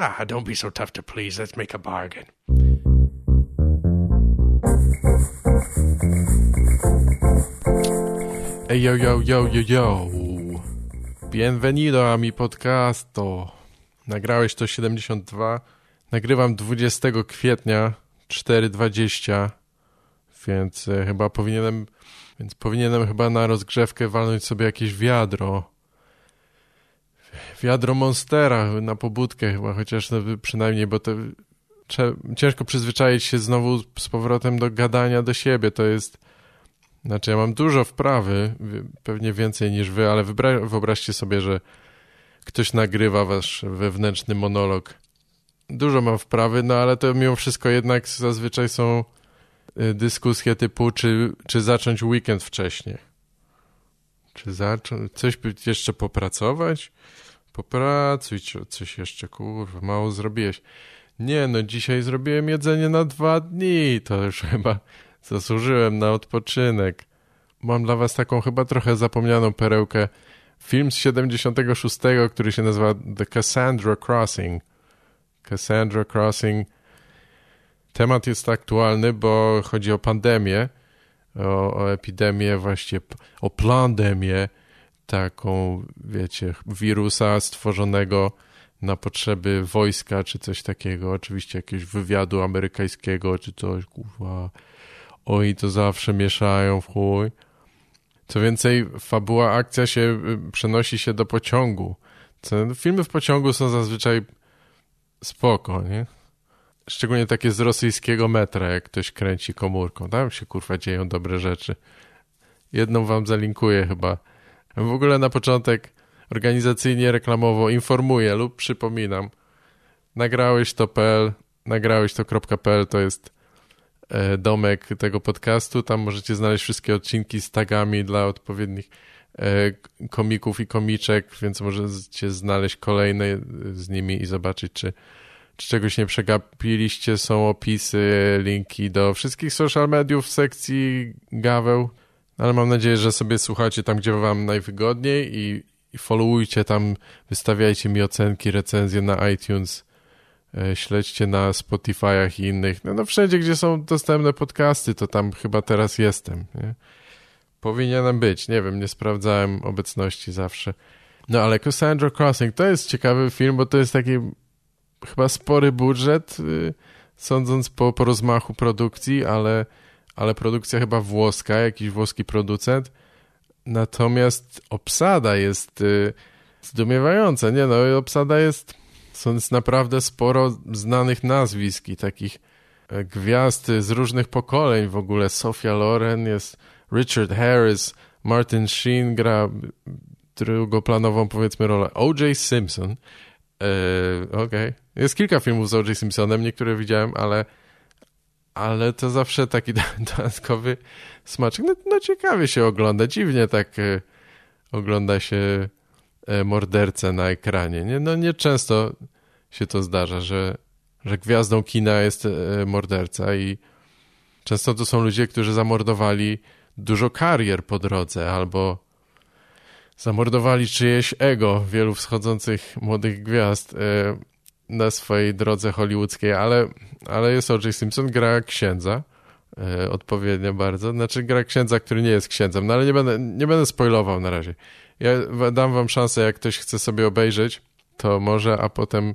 Ah, don't be so tough to please. Let's make a bargain. Ey, yo, yo, yo, yo, yo. Bienvenido a mi podcasto. Nagrałeś to 72. Nagrywam 20 kwietnia 4.20, więc e, chyba powinienem, więc powinienem chyba na rozgrzewkę walnąć sobie jakieś wiadro. Wiadro Monstera na pobudkę chyba, chociaż no, przynajmniej, bo to ciężko przyzwyczaić się znowu z powrotem do gadania do siebie. To jest, znaczy ja mam dużo wprawy, pewnie więcej niż wy, ale wyobraźcie sobie, że ktoś nagrywa wasz wewnętrzny monolog. Dużo mam wprawy, no ale to mimo wszystko jednak zazwyczaj są y, dyskusje typu, czy, czy zacząć weekend wcześniej. Czy zacząć, coś jeszcze popracować? Popracuj coś jeszcze, kurwa, mało zrobiłeś. Nie, no dzisiaj zrobiłem jedzenie na dwa dni, to już chyba zasłużyłem na odpoczynek. Mam dla was taką chyba trochę zapomnianą perełkę. Film z 76, który się nazywa The Cassandra Crossing. Cassandra Crossing. Temat jest aktualny, bo chodzi o pandemię, o, o epidemię, właściwie o plandemię, taką, wiecie, wirusa stworzonego na potrzeby wojska czy coś takiego, oczywiście jakiegoś wywiadu amerykańskiego czy coś, kurwa, oj, to zawsze mieszają w chuj. Co więcej, fabuła, akcja się y, przenosi się do pociągu. Filmy w pociągu są zazwyczaj spoko, nie? Szczególnie takie z rosyjskiego metra, jak ktoś kręci komórką. Tam się kurwa dzieją dobre rzeczy. Jedną wam zalinkuję chyba. W ogóle na początek organizacyjnie, reklamowo informuję lub przypominam. Nagrałeś to.pl, nagrałeś to.pl to jest e, domek tego podcastu. Tam możecie znaleźć wszystkie odcinki z tagami dla odpowiednich e, komików i komiczek, więc możecie znaleźć kolejne z nimi i zobaczyć, czy, czy czegoś nie przegapiliście. Są opisy, linki do wszystkich social mediów w sekcji Gaweł. Ale mam nadzieję, że sobie słuchacie tam, gdzie wam najwygodniej i, i followujcie tam, wystawiajcie mi ocenki, recenzje na iTunes, e, śledźcie na Spotify'ach i innych. No, no wszędzie, gdzie są dostępne podcasty, to tam chyba teraz jestem. Nie? Powinienem być, nie wiem, nie sprawdzałem obecności zawsze. No ale Cassandra Crossing to jest ciekawy film, bo to jest taki chyba spory budżet, y, sądząc po, po rozmachu produkcji, ale, ale produkcja chyba włoska, jakiś włoski producent. Natomiast obsada jest y, zdumiewająca. Nie no, obsada jest, są jest naprawdę sporo znanych nazwisk i takich e, gwiazd z różnych pokoleń w ogóle. Sofia Loren jest, Richard Harris, Martin Sheen gra drugoplanową powiedzmy rolę. O.J. Simpson. E, Okej. Okay. Jest kilka filmów z O.J. Simpsonem, niektóre widziałem, ale ale to zawsze taki dodatkowy smaczek. No, no ciekawie się ogląda, dziwnie tak e, ogląda się e, mordercę na ekranie. Nie? No nieczęsto się to zdarza, że, że gwiazdą kina jest e, morderca i często to są ludzie, którzy zamordowali dużo karier po drodze albo zamordowali czyjeś ego wielu wschodzących młodych gwiazd na swojej drodze hollywoodzkiej, ale, ale jest O.J. Simpson, gra księdza, e, odpowiednio bardzo, znaczy gra księdza, który nie jest księdzem, no ale nie będę, nie będę spoilował na razie. Ja dam wam szansę, jak ktoś chce sobie obejrzeć, to może, a potem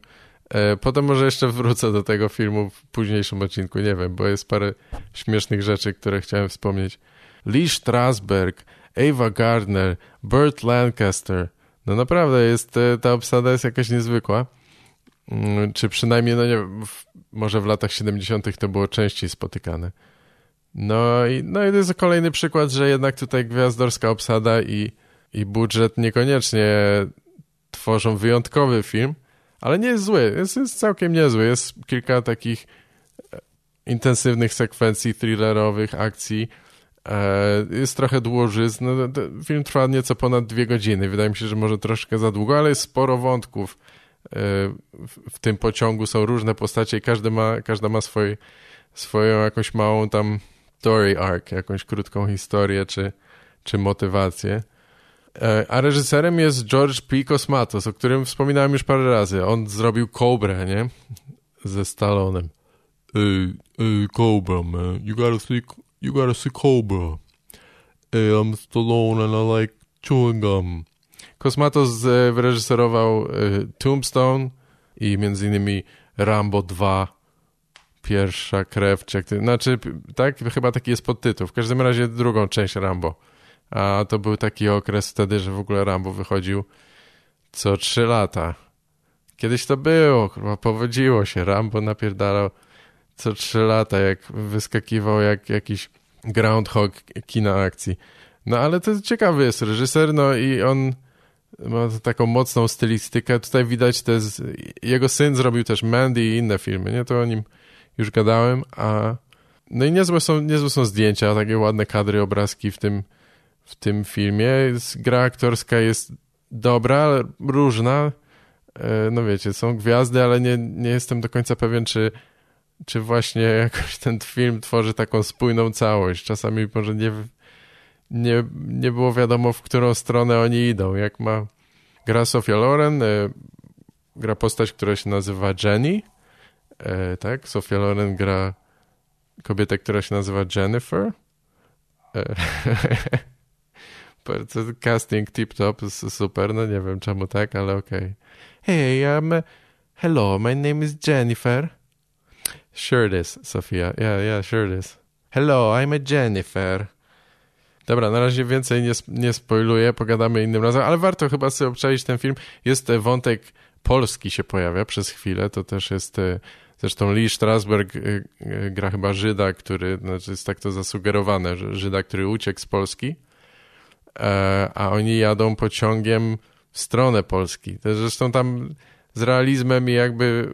e, potem może jeszcze wrócę do tego filmu w późniejszym odcinku, nie wiem, bo jest parę śmiesznych rzeczy, które chciałem wspomnieć. Lee Strasberg, Ava Gardner, Burt Lancaster, no naprawdę jest, e, ta obsada jest jakaś niezwykła. Mm, czy przynajmniej, no nie może w latach 70. to było częściej spotykane. No i, no i to jest kolejny przykład, że jednak tutaj gwiazdorska obsada i, i budżet niekoniecznie tworzą wyjątkowy film, ale nie jest zły, jest, jest całkiem niezły. Jest kilka takich e, intensywnych sekwencji thrillerowych, akcji. E, jest trochę dłużyzn. No, film trwa nieco ponad dwie godziny. Wydaje mi się, że może troszkę za długo, ale jest sporo wątków w tym pociągu są różne postacie i każdy ma, każda ma swój, swoją jakąś małą tam story arc, jakąś krótką historię czy, czy motywację. E, a reżyserem jest George P. Cosmatos, o którym wspominałem już parę razy. On zrobił Cobra, nie? Ze Stallonem. Ej, ej, Cobra, man. You gotta see, you gotta see Cobra. Ej, I'm Stallone and I like chewing gum. Cosmatos e, wyreżyserował e, Tombstone i między innymi Rambo 2, Pierwsza krew, czy jak to, znaczy, tak, chyba taki jest podtytuł. W każdym razie drugą część Rambo. A to był taki okres wtedy, że w ogóle Rambo wychodził co trzy lata. Kiedyś to było, kurwa, powodziło się. Rambo napierdalał co trzy lata, jak wyskakiwał jak jakiś groundhog kina akcji. No ale to ciekawy jest reżyser, no i on ma taką mocną stylistykę. Tutaj widać, jest, jego syn zrobił też Mandy i inne filmy, nie? To o nim już gadałem, a no i niezłe są, niezłe są zdjęcia, takie ładne kadry, obrazki w tym, w tym filmie. Gra aktorska jest dobra, różna. E, no wiecie, są gwiazdy, ale nie, nie jestem do końca pewien, czy, czy właśnie jakoś ten film tworzy taką spójną całość. Czasami może nie, nie, nie było wiadomo, w którą stronę oni idą. Jak ma gra Sofia Loren, e, gra postać, która się nazywa Jenny, e, tak? Sofia Loren gra kobietę, która się nazywa Jennifer. Bardzo casting tip-top, super, no nie wiem czemu tak, ale okej. Okay. Hey, I'm... hello, my name is Jennifer. Sure it is, Sofia. Yeah, yeah, sure it is. Hello, I'm a Jennifer. Dobra, na razie więcej nie, nie spoiluję, pogadamy innym razem, ale warto chyba sobie obczaić ten film. Jest e, wątek polski się pojawia przez chwilę, to też jest... E, zresztą Lee Strasberg e, gra chyba Żyda, który, znaczy jest tak to zasugerowane, że Żyda, który uciekł z Polski a oni jadą pociągiem w stronę Polski. Zresztą tam z realizmem i jakby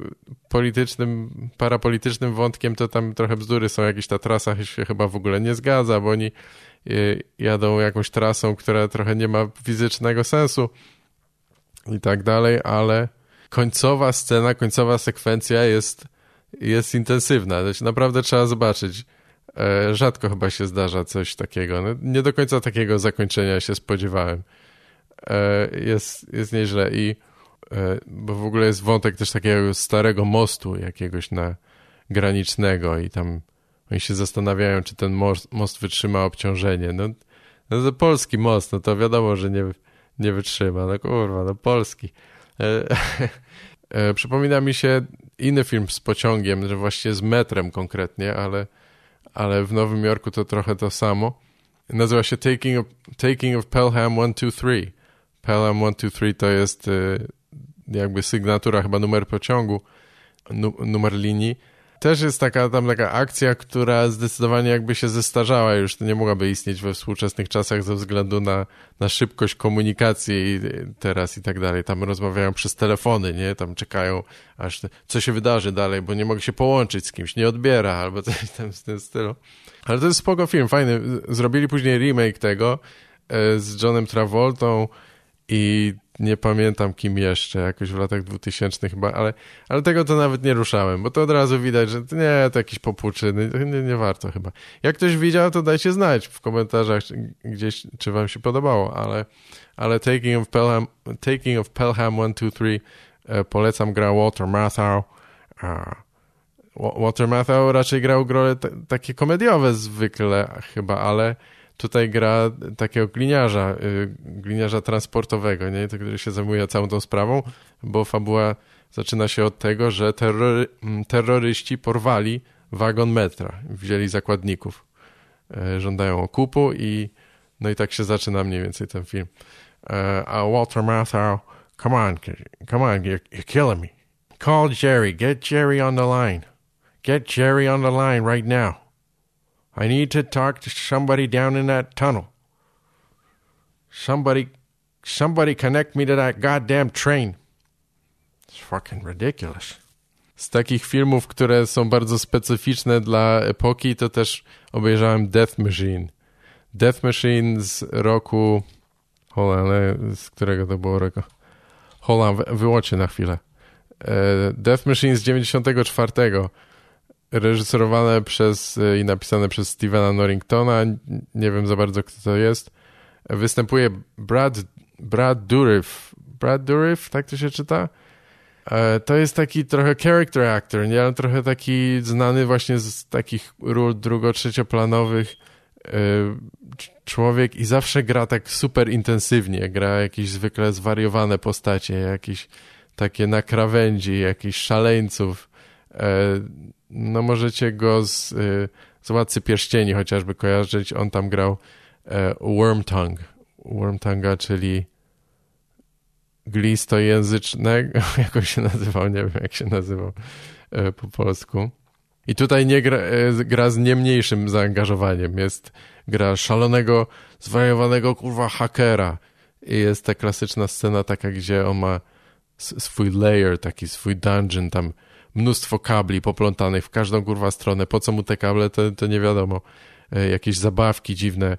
politycznym, parapolitycznym wątkiem to tam trochę bzdury są. Jakieś ta trasa się chyba w ogóle nie zgadza, bo oni jadą jakąś trasą, która trochę nie ma fizycznego sensu i tak dalej, ale końcowa scena, końcowa sekwencja jest, jest intensywna. Się naprawdę trzeba zobaczyć. E, rzadko chyba się zdarza coś takiego. No, nie do końca takiego zakończenia się spodziewałem. E, jest, jest nieźle i e, bo w ogóle jest wątek też takiego starego mostu jakiegoś na granicznego i tam oni się zastanawiają, czy ten most, most wytrzyma obciążenie. No, no to polski most, no to wiadomo, że nie, nie wytrzyma. No kurwa, no polski. E, e, przypomina mi się inny film z pociągiem, że właściwie z metrem konkretnie, ale ale w Nowym Jorku to trochę to samo. Nazywa się Taking of, Taking of Pelham 123. Pelham 123 to jest y, jakby sygnatura, chyba numer pociągu, numer linii też jest taka tam taka akcja, która zdecydowanie jakby się zestarzała już, to nie mogłaby istnieć we współczesnych czasach ze względu na, na szybkość komunikacji teraz i tak dalej. Tam rozmawiają przez telefony, nie? Tam czekają, aż co się wydarzy dalej, bo nie mogę się połączyć z kimś, nie odbiera albo coś tam w tym stylu. Ale to jest spoko film, fajny. Zrobili później remake tego e, z Johnem Travoltą i nie pamiętam kim jeszcze, jakoś w latach 2000 chyba, ale, ale tego to nawet nie ruszałem, bo to od razu widać, że nie, to jakieś popuczyny, nie, nie warto chyba. Jak ktoś widział, to dajcie znać w komentarzach gdzieś, czy wam się podobało, ale, ale Taking of Pelham, Taking of Pelham 1, 2, 3 e, polecam gra Walter Matthau. Walter Matthau raczej grał role takie komediowe zwykle chyba, ale tutaj gra takiego gliniarza, y, gliniarza transportowego, nie? który się zajmuje całą tą sprawą, bo fabuła zaczyna się od tego, że terrory, mm, terroryści porwali wagon metra, wzięli zakładników, e, żądają okupu i no i tak się zaczyna mniej więcej ten film. E, a Walter Matthau, come on, come on, you're, you're killing me. Call Jerry, get Jerry on the line. Get Jerry on the line right now. I need to talk to somebody down in that tunnel. Somebody, somebody connect me to that goddamn train. It's fucking ridiculous. Z takich filmów, które są bardzo specyficzne dla epoki, to też obejrzałem Death Machine. Death Machine z roku... Hold on, z którego to było roku? Hold on, wyłączcie na chwilę. E, Death Machine z 94 reżyserowane przez e, i napisane przez Stevena Norringtona. Nie wiem za bardzo, kto to jest. Występuje Brad Brad Dourif. Brad Dourif, tak to się czyta? E, to jest taki trochę character actor, nie? Trochę taki znany właśnie z takich ról drugo-trzecioplanowych e, człowiek i zawsze gra tak super intensywnie. Gra jakieś zwykle zwariowane postacie, jakieś takie na krawędzi, jakichś szaleńców. E, no możecie go z, z Władcy Pierścieni chociażby kojarzyć. On tam grał Wormtongue. Wormtonga, czyli języcznego, jak on się nazywał, nie wiem jak się nazywał e, po polsku. I tutaj nie gra, e, gra z nie mniejszym zaangażowaniem. Jest gra szalonego, zwariowanego kurwa hakera. I jest ta klasyczna scena taka, gdzie on ma swój layer, taki swój dungeon, tam mnóstwo kabli poplątanych w każdą kurwa stronę. Po co mu te kable, to, to nie wiadomo. E, jakieś zabawki dziwne,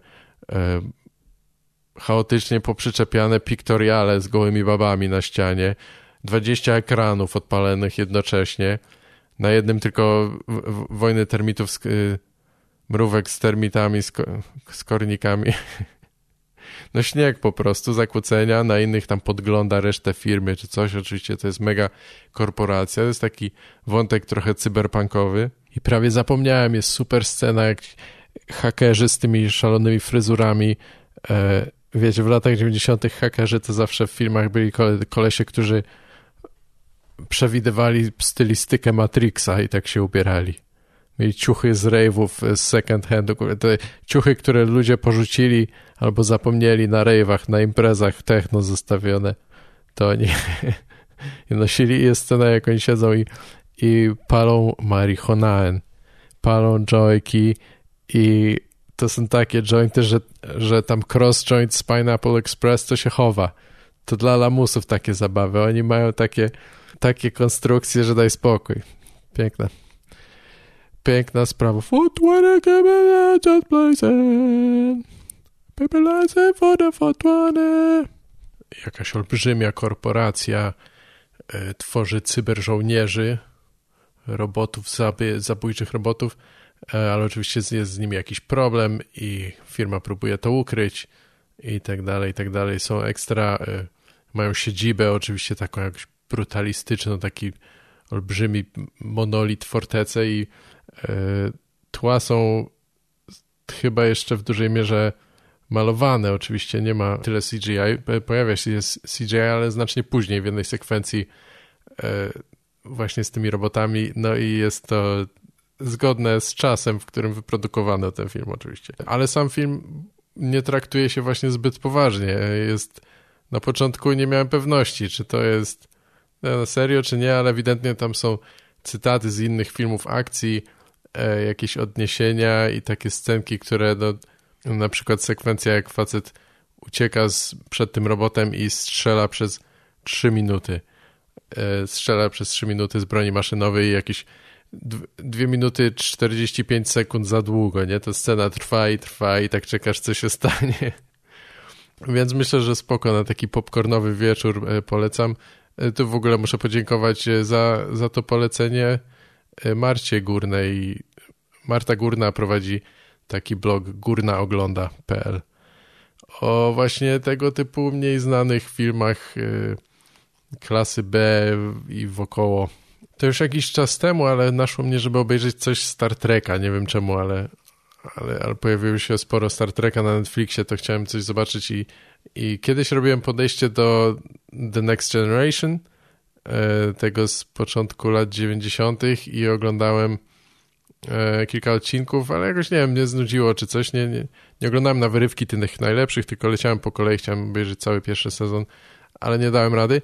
chaotycznie poprzyczepiane piktoriale z gołymi babami na ścianie, 20 ekranów odpalonych jednocześnie, na jednym tylko wojny termitów, z, y, mrówek z termitami, z, z kornikami. No śnieg po prostu, zakłócenia, na innych tam podgląda resztę firmy czy coś. Oczywiście to jest mega korporacja, to jest taki wątek trochę cyberpunkowy. I prawie zapomniałem, jest super scena, jak hakerzy z tymi szalonymi fryzurami e, wiecie, w latach 90. hakerzy to zawsze w filmach byli kole, kolesie, którzy przewidywali stylistykę Matrixa i tak się ubierali. Mieli ciuchy z rave'ów, z second handu, te ciuchy, które ludzie porzucili albo zapomnieli na rave'ach, na imprezach techno zostawione, to oni nosili i jest scena, jak oni siedzą i, i palą marihuanę, palą joyki i to są takie jointy, że, że tam cross joint z Pineapple Express to się chowa. To dla lamusów takie zabawy. Oni mają takie, takie konstrukcje, że daj spokój. Piękna. Piękna sprawa. Footwear just. Jakaś olbrzymia korporacja y, tworzy cyberżołnierzy, robotów, zabójczych robotów E, ale oczywiście jest z nimi jakiś problem i firma próbuje to ukryć i tak dalej, i tak dalej. Są ekstra, e, mają siedzibę oczywiście taką jakąś brutalistyczną, taki olbrzymi monolit, fortecę i e, tła są chyba jeszcze w dużej mierze malowane. Oczywiście nie ma tyle CGI. Pojawia się CGI, ale znacznie później w jednej sekwencji właśnie z tymi robotami. No i jest to zgodne z czasem, w którym wyprodukowano ten film oczywiście. Ale sam film nie traktuje się właśnie zbyt poważnie. Jest na początku nie miałem pewności, czy to jest no, serio, czy nie, ale ewidentnie tam są cytaty z innych filmów akcji, e, jakieś odniesienia i takie scenki, które no, na przykład sekwencja jak facet ucieka z, przed tym robotem i strzela przez 3 minuty. E, strzela przez 3 minuty z broni maszynowej i jakiś dwie minuty 45 sekund za długo, nie? To scena trwa i trwa i tak czekasz, co się stanie. Więc myślę, że spoko na taki popcornowy wieczór e, polecam. E, tu w ogóle muszę podziękować e, za, za to polecenie Marcie Górnej. Marta Górna prowadzi taki blog górnaogląda.pl o właśnie tego typu mniej znanych filmach klasy B i wokoło to już jakiś czas temu, ale naszło mnie, żeby obejrzeć coś Star Treka. Nie wiem czemu, ale, ale, ale pojawiło się sporo Star Treka na Netflixie, to chciałem coś zobaczyć i, i kiedyś robiłem podejście do The Next Generation, e, tego z początku lat 90. i oglądałem e, kilka odcinków, ale jakoś nie wiem, mnie znudziło czy coś. Nie, nie, nie oglądałem na wyrywki tych najlepszych, tylko leciałem po kolei, chciałem obejrzeć cały pierwszy sezon, ale nie dałem rady.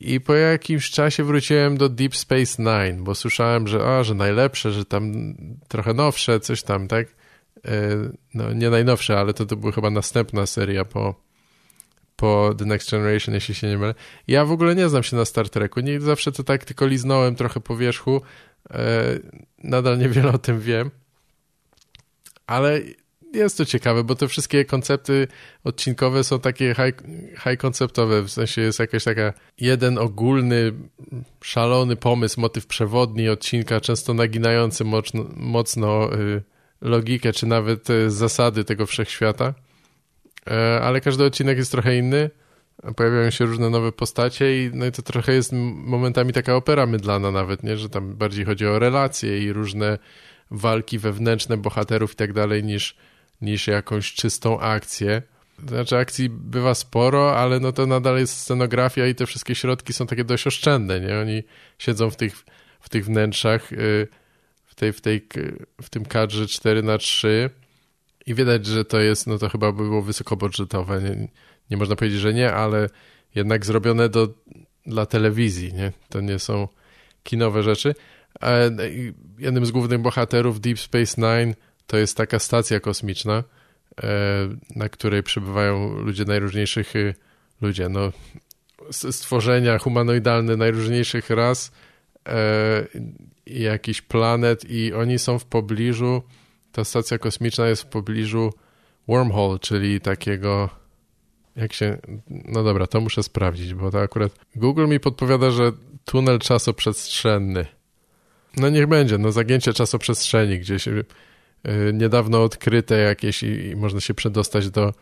I po jakimś czasie wróciłem do Deep Space Nine, bo słyszałem, że, a, że najlepsze, że tam trochę nowsze, coś tam, tak? E, no, nie najnowsze, ale to, to była chyba następna seria po, po The Next Generation, jeśli się nie mylę. Ja w ogóle nie znam się na Star Treku, nie, zawsze to tak tylko liznąłem trochę po wierzchu, e, nadal niewiele o tym wiem, ale jest to ciekawe, bo te wszystkie koncepty odcinkowe są takie high, high w sensie jest jakaś taka jeden ogólny, szalony pomysł, motyw przewodni odcinka, często naginający mocno, mocno y, logikę, czy nawet y, zasady tego wszechświata, ale każdy odcinek jest trochę inny pojawiają się różne nowe postacie i, no i to trochę jest momentami taka opera mydlana nawet, nie? Że tam bardziej chodzi o relacje i różne walki wewnętrzne bohaterów i tak dalej niż, niż jakąś czystą akcję. Znaczy akcji bywa sporo, ale no to nadal jest scenografia i te wszystkie środki są takie dość oszczędne, nie? Oni siedzą w tych, w tych wnętrzach, y, w, tej, w, tej, w tym kadrze 4 na 3 i widać, że to jest, no to chyba było wysokobudżetowe. Nie, nie można powiedzieć, że nie, ale jednak zrobione do, dla telewizji, nie? To nie są kinowe rzeczy. jednym z głównych bohaterów Deep Space Nine to jest taka stacja kosmiczna, e, na której przebywają ludzie najróżniejszych y, ludzie, no stworzenia humanoidalne najróżniejszych ras e, jakiś planet i oni są w pobliżu ta stacja kosmiczna jest w pobliżu wormhole, czyli takiego jak się... No dobra, to muszę sprawdzić, bo to akurat... Google mi podpowiada, że tunel czasoprzestrzenny. No niech będzie, no zagięcie czasoprzestrzeni, gdzieś yy, niedawno odkryte jakieś i, i można się przedostać do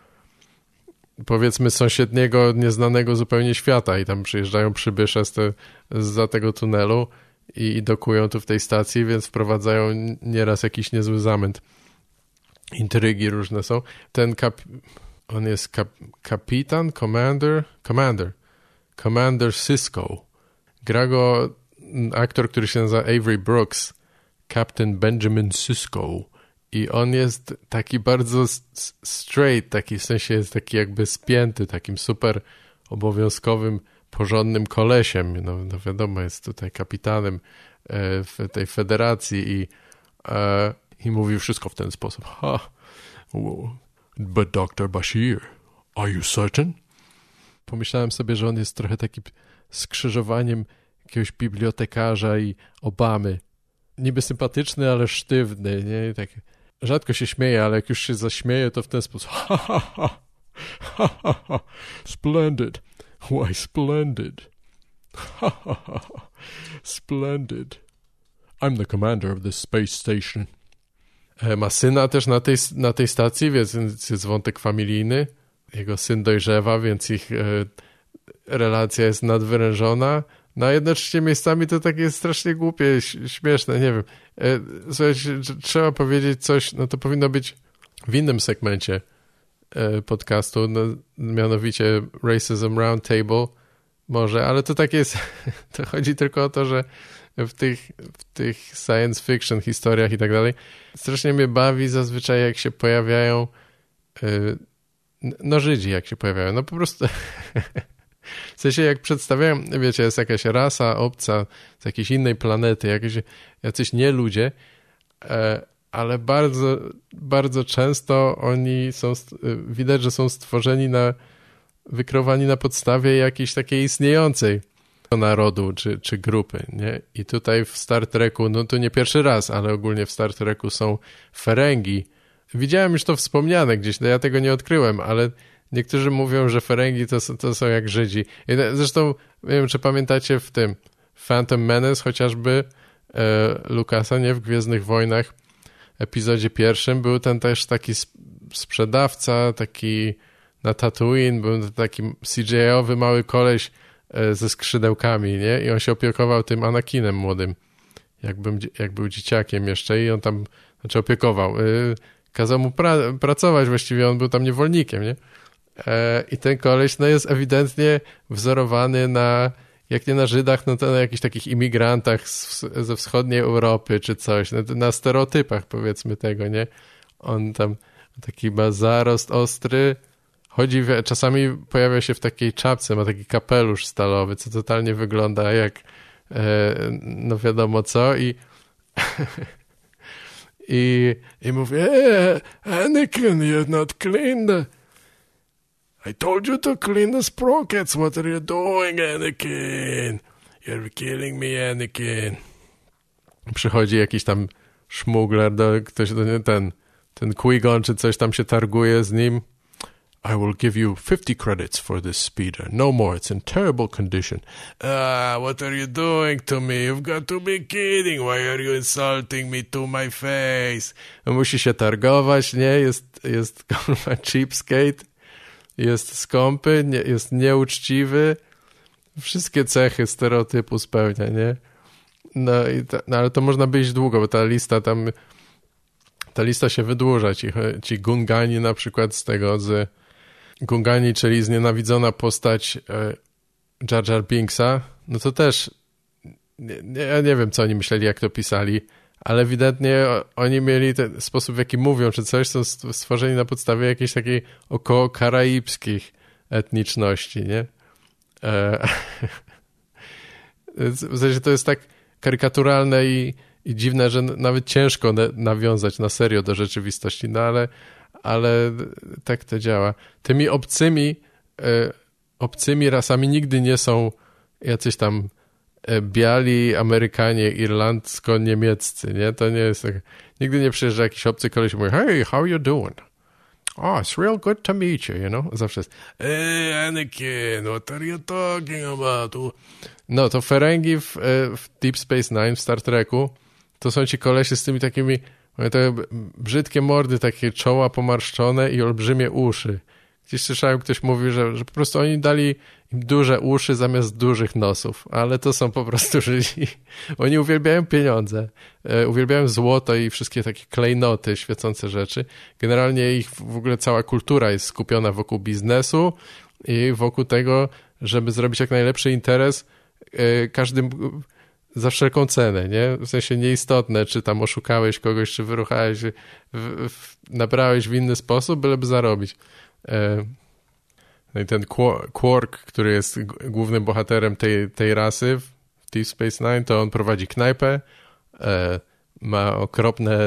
powiedzmy sąsiedniego, nieznanego zupełnie świata i tam przyjeżdżają przybysze z, te, z tego tunelu i, dokują tu w tej stacji, więc wprowadzają nieraz jakiś niezły zamęt. Intrygi różne są. Ten kap on jest kap kapitan, commander, commander, commander Cisco. Gra go aktor, który się nazywa Avery Brooks, Captain Benjamin Cisco. I on jest taki bardzo straight, taki w sensie jest taki jakby spięty, takim super obowiązkowym, porządnym kolesiem. No, no wiadomo, jest tutaj kapitanem e, w tej federacji i, e, i mówi wszystko w ten sposób. Ha, But Dr. Bashir, are you certain? Pomyślałem sobie, że on jest trochę taki skrzyżowaniem jakiegoś bibliotekarza i Obamy. Niby sympatyczny, ale sztywny, nie? tak rzadko się śmieje, ale jak już się zaśmieje, to w ten sposób ha, ha, ha, ha, ha, ha. splendid, why splendid, ha, ha, ha, splendid. I'm the commander of this space station. E, ma syna też na tej, na tej stacji, więc jest wątek familijny. Jego syn dojrzewa, więc ich e, relacja jest nadwyrężona. No a jednocześnie miejscami to takie strasznie głupie, śmieszne, nie wiem. E, słuchajcie, trzeba powiedzieć coś, no to powinno być w innym segmencie podcastu, no, mianowicie Racism Roundtable może, ale to tak jest, to chodzi tylko o to, że w tych, w tych science fiction historiach i tak dalej. Strasznie mnie bawi zazwyczaj, jak się pojawiają yy, no Żydzi, jak się pojawiają. No po prostu w sensie jak przedstawiają, wiecie, jest jakaś rasa obca z jakiejś innej planety, jakieś, jacyś nie ludzie, e, ale bardzo, bardzo często oni są, widać, że są stworzeni na, wykrowani na podstawie jakiejś takiej istniejącej narodu czy, czy grupy, nie? I tutaj w Star Treku, no to nie pierwszy raz, ale ogólnie w Star Treku są Ferengi. Widziałem już to wspomniane gdzieś, no ja tego nie odkryłem, ale niektórzy mówią, że Ferengi to, to są jak Żydzi. I zresztą, nie wiem, czy pamiętacie w tym Phantom Menace chociażby e, Lukasa, nie? W Gwiezdnych Wojnach epizodzie pierwszym był ten też taki sprzedawca, taki na Tatooine, był taki CGI-owy mały koleś, E, ze skrzydełkami, nie? I on się opiekował tym Anakinem młodym, jakbym, jak był dzieciakiem jeszcze i on tam, znaczy opiekował. Yy, kazał mu pra pracować, właściwie on był tam niewolnikiem, nie? E, I ten koleś, no jest ewidentnie wzorowany na, jak nie na Żydach, no to na jakichś takich imigrantach z, ze wschodniej Europy czy coś, na, na stereotypach powiedzmy tego, nie? On tam taki ma zarost ostry, Chodzi, czasami pojawia się w takiej czapce, ma taki kapelusz stalowy, co totalnie wygląda jak e, no wiadomo co i i, i mówi hey, Anakin, you're not clean. I told you to clean the sprockets. What are you doing, Anakin? You're killing me, Anakin. Przychodzi jakiś tam szmugler, do, ktoś, ten, ten Qui-Gon czy coś tam się targuje z nim I will give you 50 credits for this speeder. No more. It's in terrible condition. Ah, what are you doing to me? You've got to be kidding. Why are you insulting me to my face? Musi się targować, nie? Jest, jest cheapskate jest skąpy, nie, jest nieuczciwy, wszystkie cechy stereotypu spełnia, nie? No, i ta, no ale to można być długo, bo ta lista tam, ta lista się wydłuża. Ci, ci Gungani na przykład z tego, z Gungani, czyli znienawidzona postać e, Jar Jar Binksa, no to też nie, ja nie wiem, co oni myśleli, jak to pisali, ale ewidentnie oni mieli ten sposób, w jaki mówią, czy coś, są stworzeni na podstawie jakiejś takiej około karaibskich etniczności, nie? E, w sensie to jest tak karykaturalne i, i dziwne, że nawet ciężko nawiązać na serio do rzeczywistości, no ale, ale tak to działa. Tymi obcymi, e, obcymi rasami nigdy nie są jacyś tam biali Amerykanie, irlandzko-niemieccy, nie? To nie jest tak. Nigdy nie przyjeżdża jakiś obcy koleś i mówi, hey, how you doing? Oh, it's real good to meet you, you know? Zawsze jest, hey, Anakin, what are you talking about? No, to Ferengi w, e, w Deep Space Nine, w Star Treku, to są ci kolesie z tymi takimi, te brzydkie mordy, takie czoła pomarszczone i olbrzymie uszy. Gdzieś słyszałem, ktoś mówił, że, że po prostu oni dali im duże uszy zamiast dużych nosów, ale to są po prostu Żydzi. Oni uwielbiają pieniądze, e, uwielbiają złoto i wszystkie takie klejnoty, świecące rzeczy. Generalnie ich w ogóle cała kultura jest skupiona wokół biznesu i wokół tego, żeby zrobić jak najlepszy interes e, każdym za wszelką cenę, nie? W sensie nieistotne, czy tam oszukałeś kogoś, czy wyruchałeś, w, w, nabrałeś w inny sposób, byleby zarobić. E, no i ten Quark, który jest głównym bohaterem tej, tej rasy w Deep Space Nine, to on prowadzi knajpę, e, ma okropne,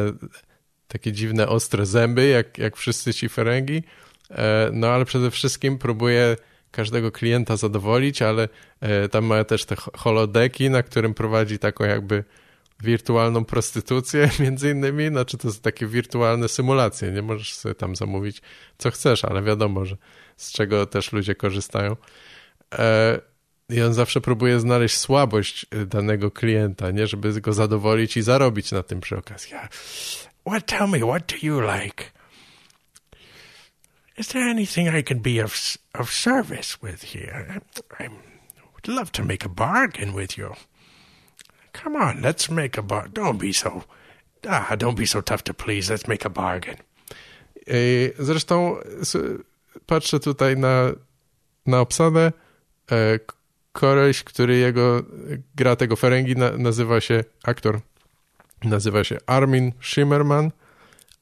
takie dziwne, ostre zęby, jak, jak wszyscy ci Ferengi, e, no ale przede wszystkim próbuje każdego klienta zadowolić, ale tam ma też te holodeki, na którym prowadzi taką jakby wirtualną prostytucję między innymi, znaczy to są takie wirtualne symulacje, nie możesz sobie tam zamówić co chcesz, ale wiadomo, że z czego też ludzie korzystają. E, I on zawsze próbuje znaleźć słabość danego klienta, nie, żeby go zadowolić i zarobić na tym przy okazji. What, tell me, what do you like? Is there anything I can be of, of service with here? I, I would love to make a bargain with you. Come on, let's make a bargain. Don't be so, ah, don't be so tough to please. Let's make a bargain. Zresztą patrzę tutaj na, na obsadę. E, koleś, który jego gra tego Ferengi nazywa się, aktor nazywa się Armin Shimmerman,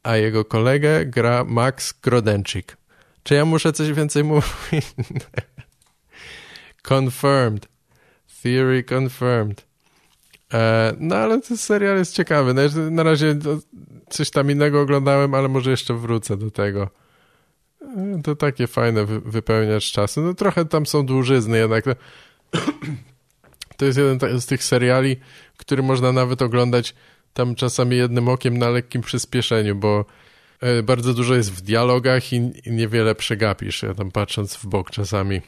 a jego kolegę gra Max Grodenczyk. Czy ja muszę coś więcej mówić? confirmed. Theory confirmed. E, no ale ten serial jest ciekawy. No, na razie coś tam innego oglądałem, ale może jeszcze wrócę do tego. E, to takie fajne wypełniać czasu. No trochę tam są dłużyzny jednak. To jest jeden z tych seriali, który można nawet oglądać tam czasami jednym okiem na lekkim przyspieszeniu, bo e, bardzo dużo jest w dialogach i niewiele przegapisz, ja tam patrząc w bok czasami.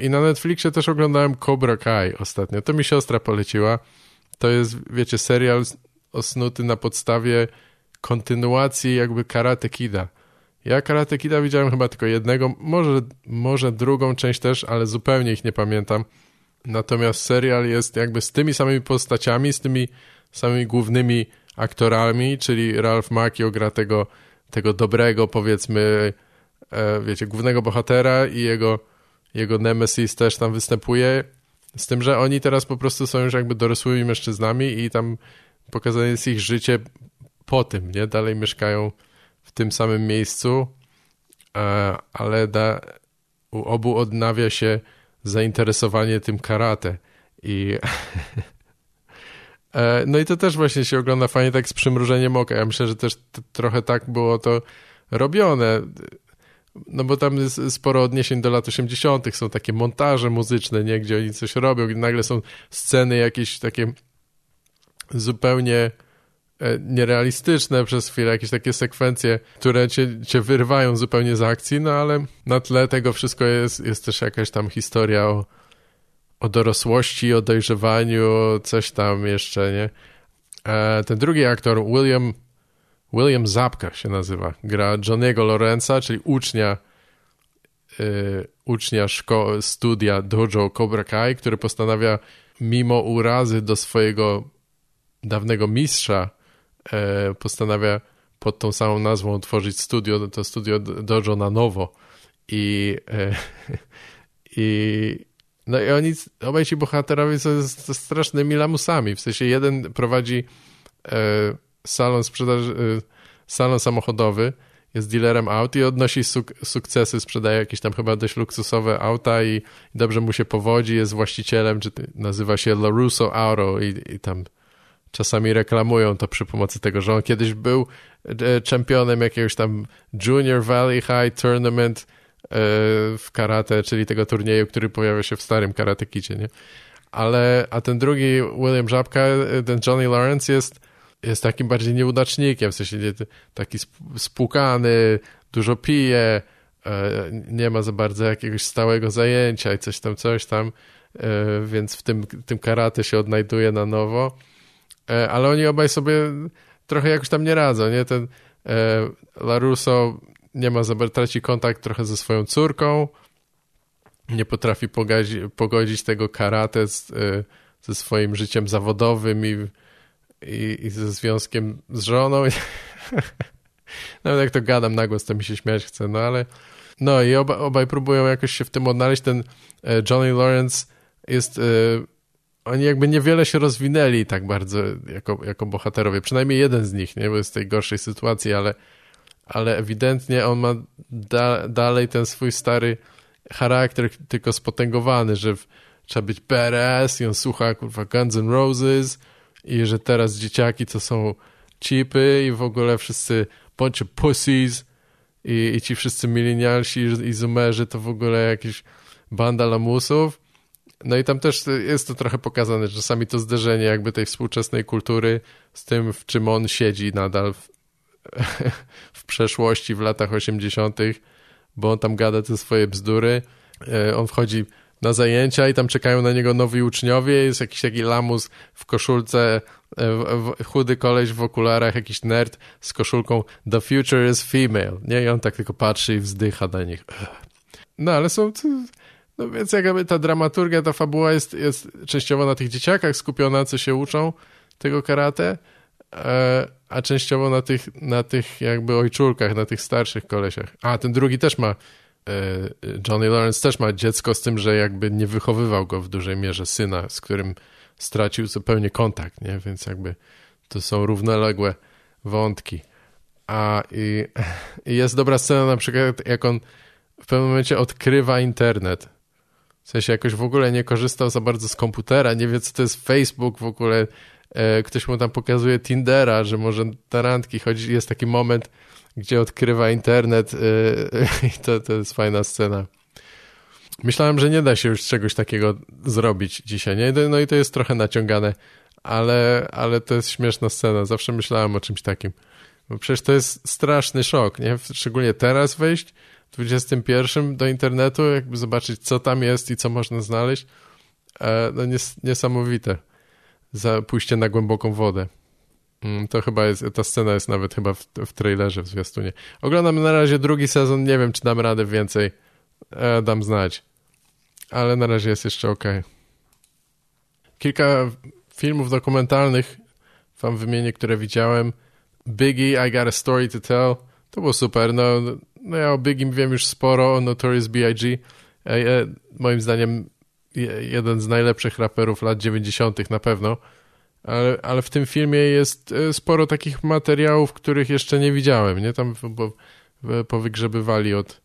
I na Netflixie też oglądałem Cobra Kai ostatnio. To mi siostra poleciła. To jest, wiecie, serial osnuty na podstawie kontynuacji jakby Karate Kida. Ja Karate Kida widziałem chyba tylko jednego, może, może drugą część też, ale zupełnie ich nie pamiętam. Natomiast serial jest jakby z tymi samymi postaciami, z tymi samymi głównymi aktorami, czyli Ralph Macchio gra tego, tego dobrego, powiedzmy, e, wiecie, głównego bohatera i jego jego Nemesis też tam występuje, z tym, że oni teraz po prostu są już jakby dorosłymi mężczyznami i tam pokazane jest ich życie po tym, nie? Dalej mieszkają w tym samym miejscu, ale da, u obu odnawia się zainteresowanie tym karate i e, no i to też właśnie się ogląda fajnie tak z przymrużeniem oka. Ja myślę, że też trochę tak było to robione no bo tam jest sporo odniesień do lat 80., są takie montaże muzyczne, nie, gdzie oni coś robią, gdzie nagle są sceny jakieś takie zupełnie e, nierealistyczne przez chwilę, jakieś takie sekwencje, które cię, cię wyrwają zupełnie z akcji, no ale na tle tego wszystko jest, jest też jakaś tam historia o, o dorosłości, o dojrzewaniu, coś tam jeszcze, nie? E, ten drugi aktor, William William Zapka się nazywa. Gra Johnego Lorenza, czyli ucznia y, ucznia szko- studia dojo Cobra Kai, który postanawia mimo urazy do swojego dawnego mistrza e, postanawia pod tą samą nazwą otworzyć studio, to studio dojo na nowo i e, i no i oni, obaj ci bohaterowie są, strasznymi lamusami, w sensie jeden prowadzi e, salon sprzedaży, e, salon samochodowy, jest dealerem aut i odnosi suk sukcesy, sprzedaje jakieś tam chyba dość luksusowe auta i, i dobrze mu się powodzi, jest właścicielem, czy nazywa się LaRusso Auto i, i tam czasami reklamują to przy pomocy tego, że on kiedyś był e, czempionem jakiegoś tam Junior Valley High Tournament e, w karate, czyli tego turnieju, który pojawia się w starym Karate Kidzie, nie? Ale, a ten drugi William Żabka, e, ten Johnny Lawrence jest jest takim bardziej nieudacznikiem, w sensie taki spłukany, dużo pije, nie ma za bardzo jakiegoś stałego zajęcia i coś tam, coś tam, więc w tym, tym karate się odnajduje na nowo, ale oni obaj sobie trochę jakoś tam nie radzą, nie? Ten Larusso nie ma traci kontakt trochę ze swoją córką, nie potrafi pogodzić, pogodzić tego karate z, ze swoim życiem zawodowym i i, i ze związkiem z żoną. Nawet jak to gadam na głos, to mi się śmiać chce, no ale no i oba, obaj próbują jakoś się w tym odnaleźć. Ten e, Johnny Lawrence jest... Oni jakby niewiele się rozwinęli tak bardzo jako, jako bohaterowie. Przynajmniej jeden z nich, nie? Bo jest w tej gorszej sytuacji, ale, ale ewidentnie on ma da, dalej ten swój stary charakter, tylko spotęgowany, że w, trzeba być badass i on słucha kurwa Guns N' Roses i że teraz dzieciaki to są chipy i w ogóle wszyscy of pussies i, i ci wszyscy milenialsi i zoomerzy to w ogóle jakieś banda lamusów. No i tam też jest to trochę pokazane, że czasami to zderzenie jakby tej współczesnej kultury z tym, w czym on siedzi nadal w, w przeszłości, w latach 80., bo on tam gada te swoje bzdury. E, on wchodzi na zajęcia i tam czekają na niego nowi uczniowie, jest jakiś taki lamus w koszulce, e, chudy koleś w okularach, jakiś nerd z koszulką The future is female, nie? I on tak tylko patrzy i wzdycha na nich. No ale są... No więc jakby ta dramaturgia, ta fabuła jest, jest częściowo na tych dzieciakach skupiona, co się uczą tego karate, e, a częściowo na tych, na tych jakby ojczulkach, na tych starszych kolesiach. A, ten drugi też ma E, Johnny Lawrence też ma dziecko z tym, że jakby nie wychowywał go w dużej mierze syna, z którym stracił zupełnie kontakt, nie? Więc jakby to są równoległe wątki. A i, i jest dobra scena na przykład, jak on w pewnym momencie odkrywa internet. W sensie jakoś w ogóle nie korzystał za bardzo z komputera, nie wie co to jest Facebook w ogóle. E, ktoś mu tam pokazuje Tindera, że może tarantki chodzi. Jest taki moment, gdzie odkrywa internet y, i to, to jest fajna scena. Myślałem, że nie da się już czegoś takiego zrobić dzisiaj, nie? No i to jest trochę naciągane, ale, ale to jest śmieszna scena. Zawsze myślałem o czymś takim. Bo przecież to jest straszny szok, nie? Szczególnie teraz wejść XXI do internetu, jakby zobaczyć, co tam jest i co można znaleźć. E, no nies niesamowite. Za pójście na głęboką wodę. Mm, to chyba jest, ta scena jest nawet chyba w, w trailerze, w zwiastunie. Oglądam na razie drugi sezon, nie wiem, czy dam radę więcej. E, dam znać. Ale na razie jest jeszcze ok. Kilka filmów dokumentalnych wam wymienię, które widziałem. Biggie, I Got a Story to Tell. To było super. No, no ja o Biggie wiem już sporo, o Notorious B.I.G. E, e, moim zdaniem jeden z najlepszych raperów lat 90. na pewno ale, ale w tym filmie jest e, sporo takich materiałów, których jeszcze nie widziałem, nie? Tam bo, powygrzebywali od,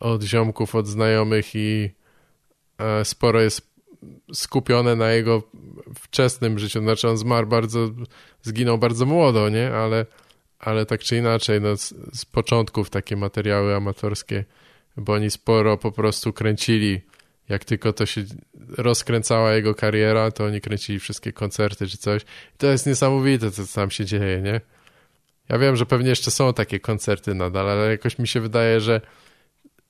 od ziomków, od znajomych i sporo jest skupione na jego wczesnym życiu. Znaczy on zmarł bardzo, zginął bardzo młodo, nie? Ale, ale tak czy inaczej, no, z, z początków takie materiały amatorskie, bo oni sporo po prostu kręcili jak tylko to się rozkręcała jego kariera, to oni kręcili wszystkie koncerty czy coś. I to jest niesamowite, co tam się dzieje, nie? Ja wiem, że pewnie jeszcze są takie koncerty nadal, ale jakoś mi się wydaje, że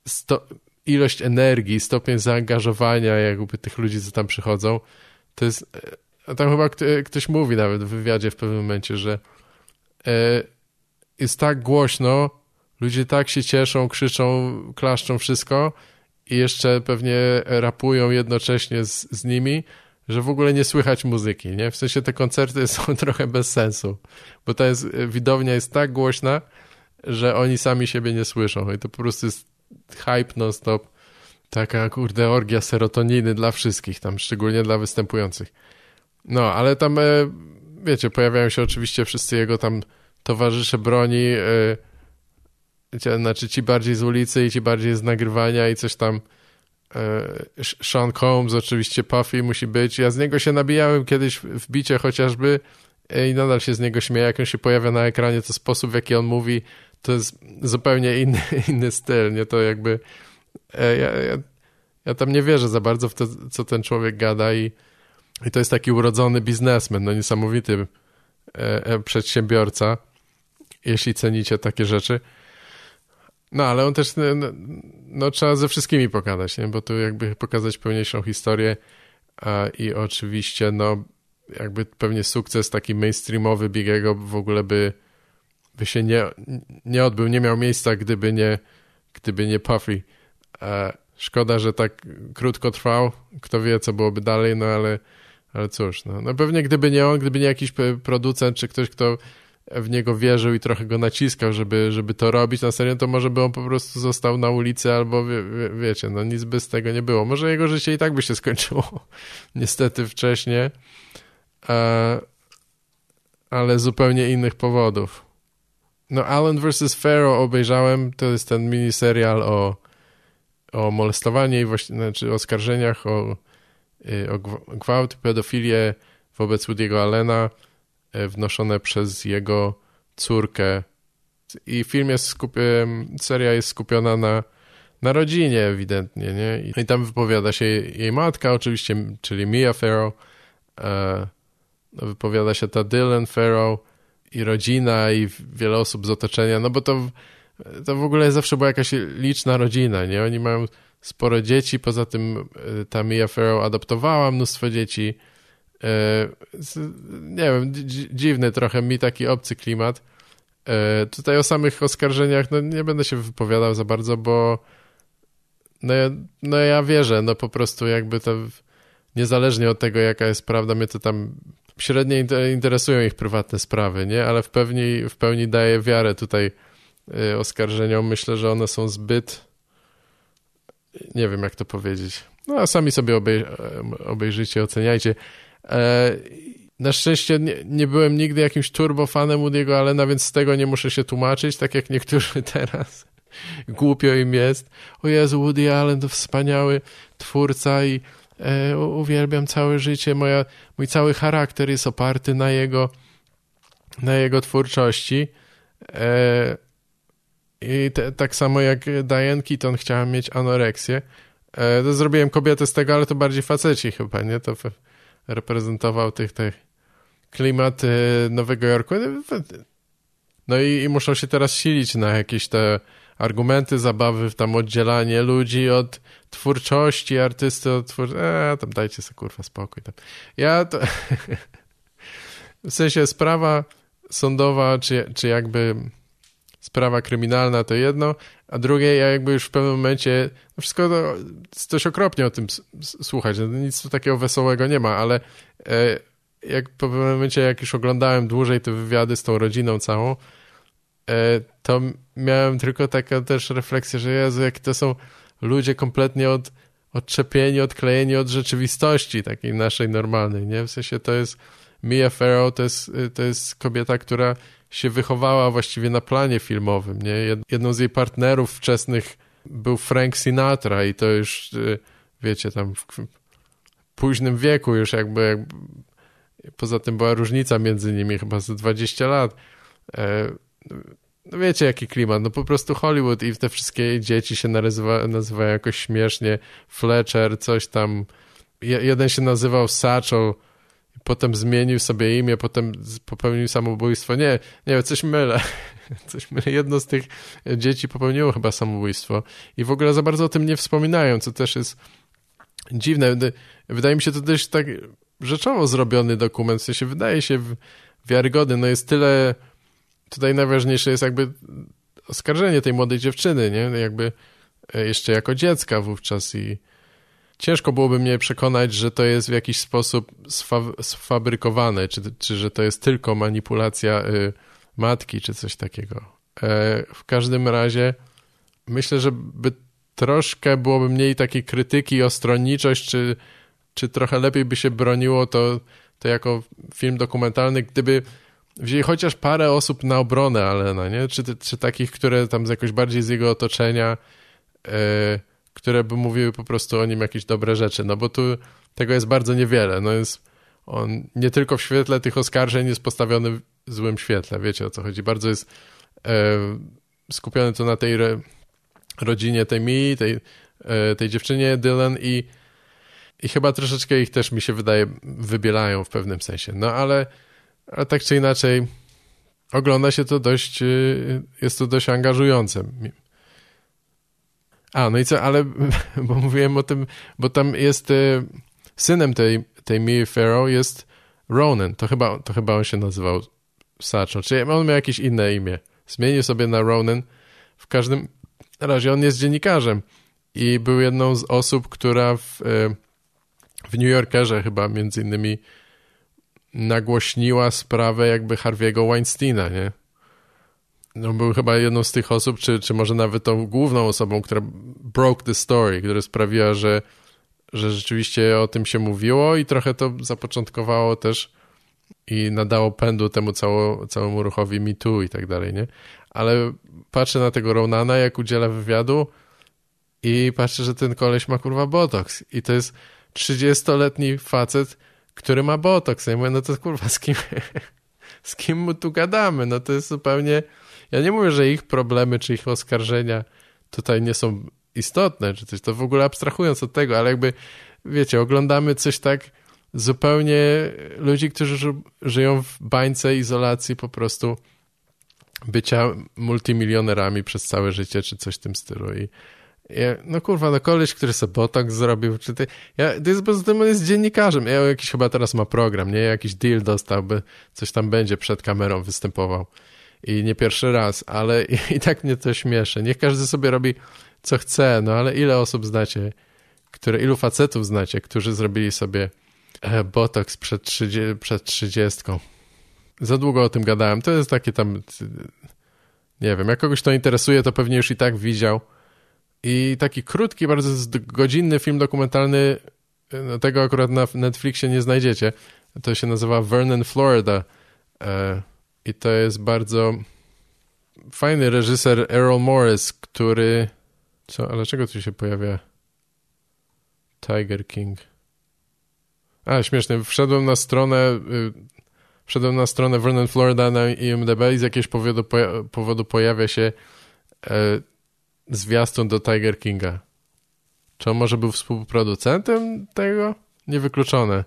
sto, ilość energii, stopień zaangażowania jakby tych ludzi, co tam przychodzą, to jest... A tam chyba ktoś mówi nawet w wywiadzie w pewnym momencie, że e, jest tak głośno, ludzie tak się cieszą, krzyczą, klaszczą, wszystko, i jeszcze pewnie rapują jednocześnie z, z nimi, że w ogóle nie słychać muzyki, nie? W sensie te koncerty są trochę bez sensu, bo ta jest, widownia jest tak głośna, że oni sami siebie nie słyszą i to po prostu jest hype non-stop. Taka, kurde, orgia serotoniny dla wszystkich tam, szczególnie dla występujących. No, ale tam, e, wiecie, pojawiają się oczywiście wszyscy jego tam towarzysze broni, e, znaczy ci bardziej z ulicy i ci bardziej z nagrywania i coś tam e, Sean Combs, oczywiście Puffy musi być. Ja z niego się nabijałem kiedyś w bicie chociażby i nadal się z niego śmieję, jak on się pojawia na ekranie, to sposób, w jaki on mówi, to jest zupełnie inny, inny styl, nie? To jakby ja, ja, ja tam nie wierzę za bardzo w to, co ten człowiek gada i, i to jest taki urodzony biznesmen, no niesamowity e, e, przedsiębiorca, jeśli cenicie takie rzeczy. No, ale on też, no, no, no, trzeba ze wszystkimi pogadać, nie? bo tu jakby pokazać pełniejszą historię a, i oczywiście, no, jakby pewnie sukces taki mainstreamowy Bigiego w ogóle by, by się nie, nie odbył, nie miał miejsca, gdyby nie, gdyby nie Puffy. A, szkoda, że tak krótko trwał, kto wie, co byłoby dalej, no ale, ale cóż, no, no pewnie gdyby nie on, gdyby nie jakiś producent, czy ktoś, kto w niego wierzył i trochę go naciskał, żeby, żeby to robić na serio, to może by on po prostu został na ulicy albo wie, wie, wiecie, no nic by z tego nie było. Może jego życie i tak by się skończyło niestety wcześniej, ale z zupełnie innych powodów. No Allen vs. Pharaoh obejrzałem, to jest ten miniserial o, o molestowaniu i właśnie, znaczy oskarżeniach o, y, o gwałt, pedofilię wobec Woody'ego Allena, E, wnoszone przez jego córkę. I film jest skupi- seria jest skupiona na, na rodzinie ewidentnie, nie? I tam wypowiada się jej matka oczywiście, czyli Mia Farrow, e, wypowiada się ta Dylan Farrow i rodzina i wiele osób z otoczenia, no bo to, to w ogóle zawsze była jakaś liczna rodzina, nie? Oni mają sporo dzieci, poza tym e, ta Mia Farrow adoptowała mnóstwo dzieci, E, nie wiem, dziwny trochę mi taki obcy klimat. E, tutaj o samych oskarżeniach no nie będę się wypowiadał za bardzo, bo no ja, no ja wierzę, no po prostu jakby to niezależnie od tego, jaka jest prawda, mnie to tam średnio interesują ich prywatne sprawy, nie? Ale w pełni, w pełni daję wiarę tutaj e, oskarżeniom. Myślę, że one są zbyt nie wiem, jak to powiedzieć. No, a sami sobie obej obejrzyjcie, oceniajcie. E, na szczęście nie, nie, byłem nigdy jakimś turbofanem Woody'ego Allena, więc z tego nie muszę się tłumaczyć, tak jak niektórzy teraz. Głupio im jest. O Jezu, Woody Allen to wspaniały twórca i e, uwielbiam całe życie. Moja, mój cały charakter jest oparty na jego, na jego twórczości. E, I te, tak samo jak Diane Keaton chciałem mieć anoreksję. E, to zrobiłem kobietę z tego, ale to bardziej faceci chyba, nie? To reprezentował tych, tych klimat Nowego Jorku. No i, i muszą się teraz silić na jakieś te argumenty, zabawy, tam oddzielanie ludzi od twórczości, artysty od twórczości. Eee, tam dajcie sobie kurwa spokój. Tam. Ja to... w sensie sprawa sądowa, czy, czy jakby sprawa kryminalna to jedno, a drugie, ja jakby już w pewnym momencie, no wszystko to, coś okropnie o tym słuchać, no nic tu takiego wesołego nie ma, ale e, jak po pewnym momencie, jak już oglądałem dłużej te wywiady z tą rodziną całą, e, to miałem tylko taką też refleksję, że Jezu, jak to są ludzie kompletnie od, odczepieni, odklejeni od rzeczywistości takiej naszej normalnej, nie? W sensie to jest Mia Farrow, to jest, to jest kobieta, która się wychowała właściwie na planie filmowym. Nie? Jedną z jej partnerów wczesnych był Frank Sinatra i to już, y, wiecie, tam w późnym wieku już jakby, jakby poza tym była różnica między nimi chyba z 20 lat. E, no wiecie, jaki klimat, no po prostu Hollywood i te wszystkie dzieci się nazywa, nazywają jakoś śmiesznie, Fletcher, coś tam, jeden się nazywał Satchel, potem zmienił sobie imię, potem popełnił samobójstwo. Nie, nie, coś mylę. Coś mylę. Jedno z tych dzieci popełniło chyba samobójstwo i w ogóle za bardzo o tym nie wspominają, co też jest dziwne. Wydaje mi się to dość tak rzeczowo zrobiony dokument, w sensie wydaje się wiarygodny. No jest tyle, tutaj najważniejsze jest jakby oskarżenie tej młodej dziewczyny, nie? Jakby jeszcze jako dziecka wówczas i ciężko byłoby mnie przekonać, że to jest w jakiś sposób sfa- sfabrykowane, czy, czy że to jest tylko manipulacja y, matki, czy coś takiego. E, w każdym razie myślę, że by troszkę byłoby mniej takiej krytyki o stronniczość, czy, czy trochę lepiej by się broniło to, to jako film dokumentalny, gdyby wzięli chociaż parę osób na obronę Alena, nie? Czy, czy takich, które tam z jakoś bardziej z jego otoczenia, yy, które by mówiły po prostu o nim jakieś dobre rzeczy, no bo tu tego jest bardzo niewiele, no jest on nie tylko w świetle tych oskarżeń jest postawiony w złym świetle, wiecie o co chodzi, bardzo jest yy, skupiony to na tej re, rodzinie tej Mi, tej, yy, tej dziewczynie Dylan i i chyba troszeczkę ich też mi się wydaje wybielają w pewnym sensie, no ale ale tak czy inaczej ogląda się to dość, y, jest to dość angażujące. A, no i co, ale, bo mówiłem o tym, bo tam jest y, synem tej, tej Mia Farrow jest Ronan, to chyba, to chyba on się nazywał Sacho, czy on miał jakieś inne imię. Zmienił sobie na Ronan. W każdym razie on jest dziennikarzem i był jedną z osób, która w, y, w New Yorkerze chyba między innymi nagłośniła sprawę jakby Harvey'ego Weinsteina, nie? No, był chyba jedną z tych osób, czy, czy może nawet tą główną osobą, która broke the story, która sprawiła, że, że rzeczywiście o tym się mówiło i trochę to zapoczątkowało też i nadało pędu temu cało, całemu ruchowi Me Too i tak dalej, nie? Ale patrzę na tego Ronana, jak udziela wywiadu i patrzę, że ten koleś ma kurwa botox i to jest 30-letni facet, który ma botoks. Ja mówię, no to kurwa, z kim, z kim mu tu gadamy? No to jest zupełnie... Ja nie mówię, że ich problemy czy ich oskarżenia tutaj nie są istotne, czy coś, to w ogóle abstrahując od tego, ale jakby, wiecie, oglądamy coś tak zupełnie ludzi, którzy żyją w bańce izolacji po prostu bycia multimilionerami przez całe życie, czy coś w tym stylu. I ja, no kurwa, no koleś, który sobie botok zrobił, czy ty, ja, to jest, on jest dziennikarzem, ja jakiś chyba teraz ma program, nie, jakiś deal dostał, by coś tam będzie przed kamerą występował i nie pierwszy raz, ale i, i tak mnie to śmieszy, niech każdy sobie robi co chce, no ale ile osób znacie, które, ilu facetów znacie, którzy zrobili sobie e, botoks przed, 30, przed 30. Za długo o tym gadałem, to jest takie tam, nie wiem, jak kogoś to interesuje, to pewnie już i tak widział, i taki krótki, bardzo godzinny film dokumentalny, no tego akurat na Netflixie nie znajdziecie. To się nazywa Vernon, Florida. I to jest bardzo fajny reżyser Errol Morris, który... Co? Ale czego tu się pojawia? Tiger King. A, śmieszne. Wszedłem na stronę... Y, wszedłem na stronę Vernon, Florida na IMDb i z jakiegoś powodu, powodu pojawia się e, zwiastun do Tiger Kinga. Czy on może był współproducentem tego? Niewykluczone.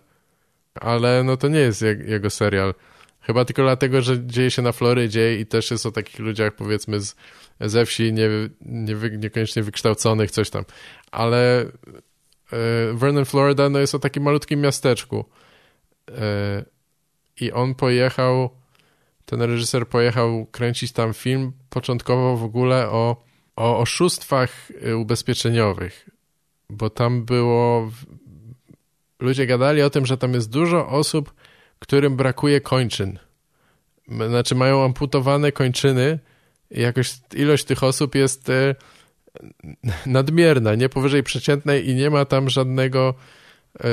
Ale no to nie jest jego serial. Chyba tylko dlatego, że dzieje się na Florydzie i też jest o takich ludziach powiedzmy z, ze wsi, nie, nie, niekoniecznie wykształconych, coś tam. Ale e, Vernon, Florida no jest o takim malutkim miasteczku. E, I on pojechał, ten reżyser pojechał kręcić tam film początkowo w ogóle o o oszustwach y, ubezpieczeniowych, bo tam było. Ludzie gadali o tym, że tam jest dużo osób, którym brakuje kończyn. Znaczy, mają amputowane kończyny i jakoś ilość tych osób jest y, nadmierna, nie powyżej przeciętnej i nie ma tam żadnego y,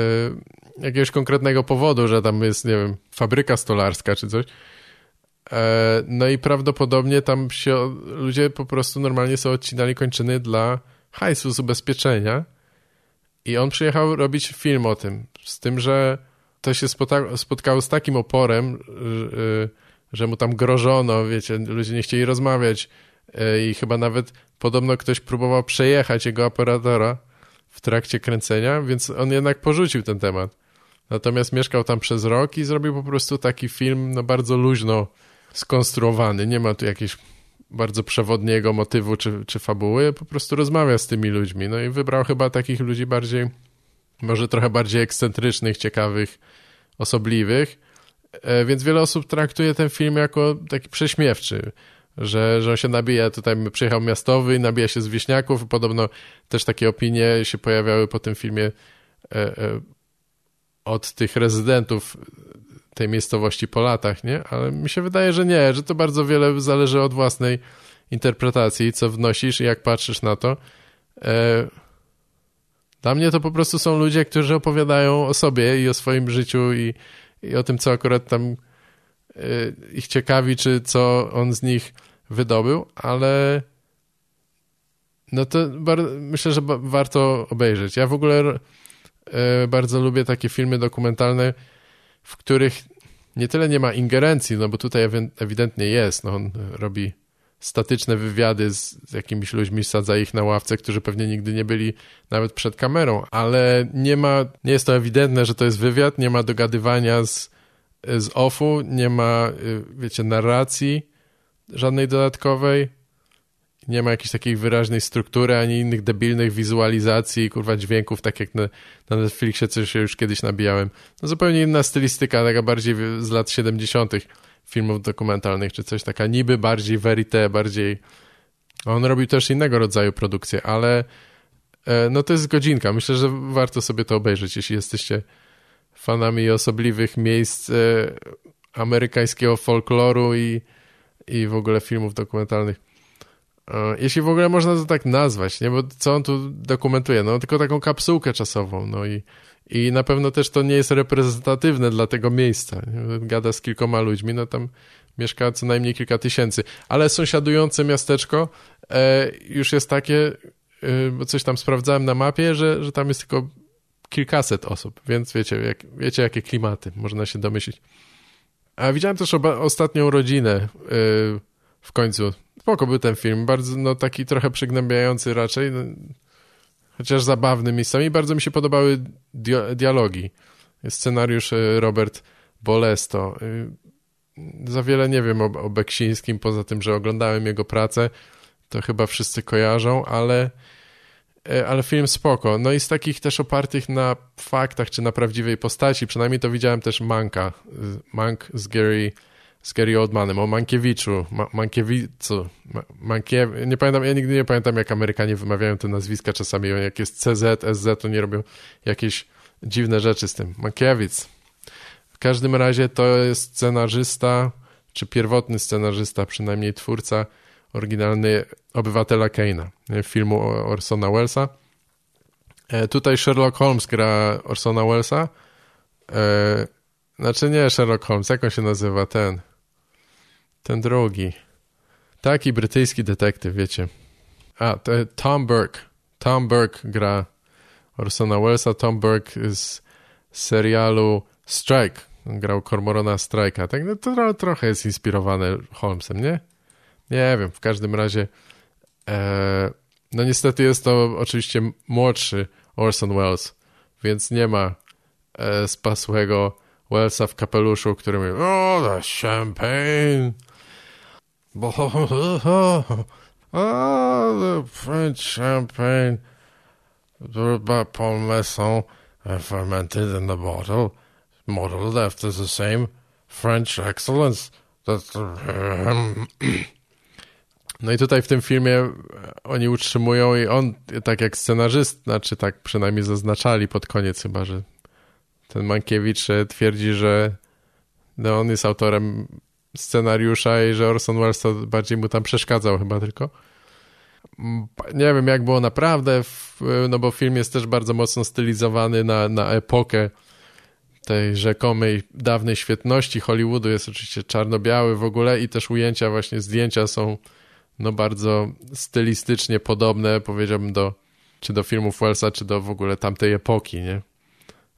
jakiegoś konkretnego powodu, że tam jest, nie wiem, fabryka stolarska czy coś. E, no i prawdopodobnie tam się ludzie po prostu normalnie sobie odcinali kończyny dla hajsu z ubezpieczenia. I on przyjechał robić film o tym. Z tym, że to się spotkało z takim oporem, że, że mu tam grożono, wiecie, ludzie nie chcieli rozmawiać e, i chyba nawet podobno ktoś próbował przejechać jego operatora w trakcie kręcenia, więc on jednak porzucił ten temat. Natomiast mieszkał tam przez rok i zrobił po prostu taki film, no bardzo luźno skonstruowany. Nie ma tu jakiegoś bardzo przewodniego motywu czy, czy fabuły, po prostu rozmawia z tymi ludźmi. No i wybrał chyba takich ludzi bardziej, może trochę bardziej ekscentrycznych, ciekawych, osobliwych. E, więc wiele osób traktuje ten film jako taki prześmiewczy. że, że on się nabija, tutaj przyjechał miastowy, nabija się z wieśniaków, podobno też takie opinie się pojawiały po tym filmie e, e, od tych rezydentów tej miejscowości po latach, nie? Ale mi się wydaje, że nie, że to bardzo wiele zależy od własnej interpretacji, co wnosisz i jak patrzysz na to. Dla mnie to po prostu są ludzie, którzy opowiadają o sobie i o swoim życiu i, i o tym, co akurat tam e, ich ciekawi, czy co on z nich wydobył, ale no to myślę, że warto obejrzeć. Ja w ogóle e, bardzo lubię takie filmy dokumentalne, w których nie tyle nie ma ingerencji, no bo tutaj ewidentnie jest, no on robi statyczne wywiady z, z jakimiś ludźmi, sadza ich na ławce, którzy pewnie nigdy nie byli nawet przed kamerą, ale nie ma, nie jest to ewidentne, że to jest wywiad, nie ma dogadywania z, z offu, nie ma, y, wiecie, narracji żadnej dodatkowej, nie ma jakiejś takiej wyraźnej struktury, ani innych debilnych wizualizacji, kurwa dźwięków, tak jak na, na Netflixie, co się już kiedyś nabijałem. No zupełnie inna stylistyka, taka bardziej z lat 70 filmów dokumentalnych, czy coś taka niby bardziej verite, bardziej... On robił też innego rodzaju produkcje, ale e, no to jest godzinka. Myślę, że warto sobie to obejrzeć, jeśli jesteście fanami osobliwych miejsc e, amerykańskiego folkloru i, i w ogóle filmów dokumentalnych. E, jeśli w ogóle można to tak nazwać, nie? Bo co on tu dokumentuje? No tylko taką kapsułkę czasową, no i i na pewno też to nie jest reprezentatywne dla tego miejsca. Gada z kilkoma ludźmi, no tam mieszka co najmniej kilka tysięcy. Ale sąsiadujące miasteczko e, już jest takie, e, bo coś tam sprawdzałem na mapie, że, że tam jest tylko kilkaset osób, więc wiecie, jak, wiecie jakie klimaty, można się domyślić. A widziałem też oba, ostatnią rodzinę e, w końcu. Spoko był ten film, bardzo, no taki trochę przygnębiający raczej. No, chociaż zabawny miejscami. Bardzo mi się podobały dialogi. Scenariusz e, Robert Bolesto. E, za wiele nie wiem o, o Beksińskim, poza tym, że oglądałem jego pracę. To chyba wszyscy kojarzą, ale, e, ale film spoko. No i z takich też opartych na faktach, czy na prawdziwej postaci, przynajmniej to widziałem też Manka. Mank z Gary z Gary Oldmanem, o Mankiewiczu, Ma Mankiewicu, Ma Mankie... nie pamiętam, ja nigdy nie pamiętam jak Amerykanie wymawiają te nazwiska czasami, jak jest CZ, SZ, to nie robią jakieś dziwne rzeczy z tym. Mankiewicz. W każdym razie to jest scenarzysta, czy pierwotny scenarzysta, przynajmniej twórca oryginalny Obywatela Kane'a, filmu Orsona Wellesa. E, tutaj Sherlock Holmes gra Orsona Wellesa. E, znaczy nie Sherlock Holmes, jak on się nazywa? Ten ten drugi. Taki brytyjski detektyw, wiecie. A, to Tom Burke. Tom Burke gra Orsona Wellesa. Tom Burke z serialu Strike. Grał Cormorana Strike'a. Tak, no to trochę jest inspirowane Holmesem, nie? Nie wiem, w każdym razie e, no niestety jest to oczywiście młodszy Orson Welles, więc nie ma e, spasłego Wellesa w kapeluszu, który mówi, oh, the champagne, oh, the French champagne. By Paul Masson fermented in the bottle, modeled after the same. French excellence. No i tutaj w tym filmie oni utrzymują i on, tak jak scenarzyst, znaczy tak przynajmniej zaznaczali pod koniec chyba, że ten Mankiewicz twierdzi, że no on jest autorem scenariusza i że Orson Welles to bardziej mu tam przeszkadzał chyba tylko. Nie wiem, jak było naprawdę, no bo film jest też bardzo mocno stylizowany na, na epokę tej rzekomej dawnej świetności Hollywoodu. Jest oczywiście czarno-biały w ogóle i też ujęcia, właśnie zdjęcia są no bardzo stylistycznie podobne, powiedziałbym, do czy do filmów Wellsa, czy do w ogóle tamtej epoki, nie?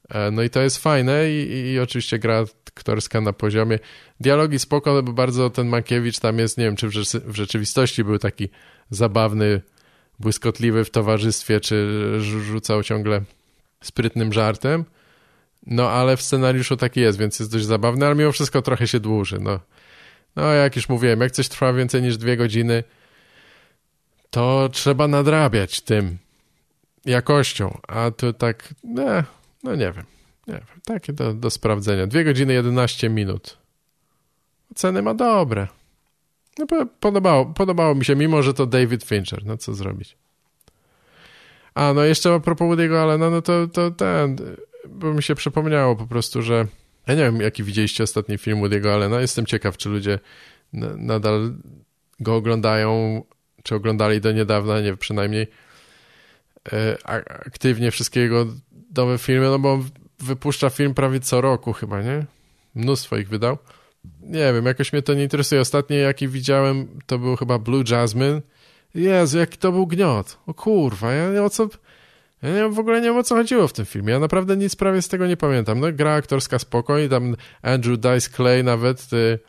E, no i to jest fajne i, i, oczywiście gra aktorska na poziomie. Dialogi spoko, bo bardzo ten Mankiewicz tam jest, nie wiem, czy w, rzeczywistości był taki zabawny, błyskotliwy w towarzystwie, czy rzucał ciągle sprytnym żartem. No, ale w scenariuszu taki jest, więc jest dość zabawny, ale mimo wszystko trochę się dłuży. No, no jak już mówiłem, jak coś trwa więcej niż dwie godziny, to trzeba nadrabiać tym jakością, a to tak, ne, no nie wiem. Nie wiem, takie do, do sprawdzenia. 2 godziny 11 minut. Ceny ma dobre. No podobało, podobało mi się, mimo że to David Fincher, no co zrobić. A, no jeszcze a propos Woody'ego Allena, no to, to ten, bo mi się przypomniało po prostu, że ja nie wiem, jaki widzieliście ostatni film Woody'ego Allena, jestem ciekaw, czy ludzie nadal go oglądają, czy oglądali do niedawna, nie przynajmniej e, aktywnie wszystkie jego nowe filmy, no bo on wypuszcza film prawie co roku chyba, nie? Mnóstwo ich wydał. Nie wiem, jakoś mnie to nie interesuje. Ostatni, jaki widziałem, to był chyba Blue Jasmine. Jezu, jaki to był gniot. O kurwa, ja nie o co... Ja nie, w ogóle nie wiem, o co chodziło w tym filmie. Ja naprawdę nic prawie z tego nie pamiętam. No, gra aktorska spokojnie, tam Andrew Dice Clay nawet, ty,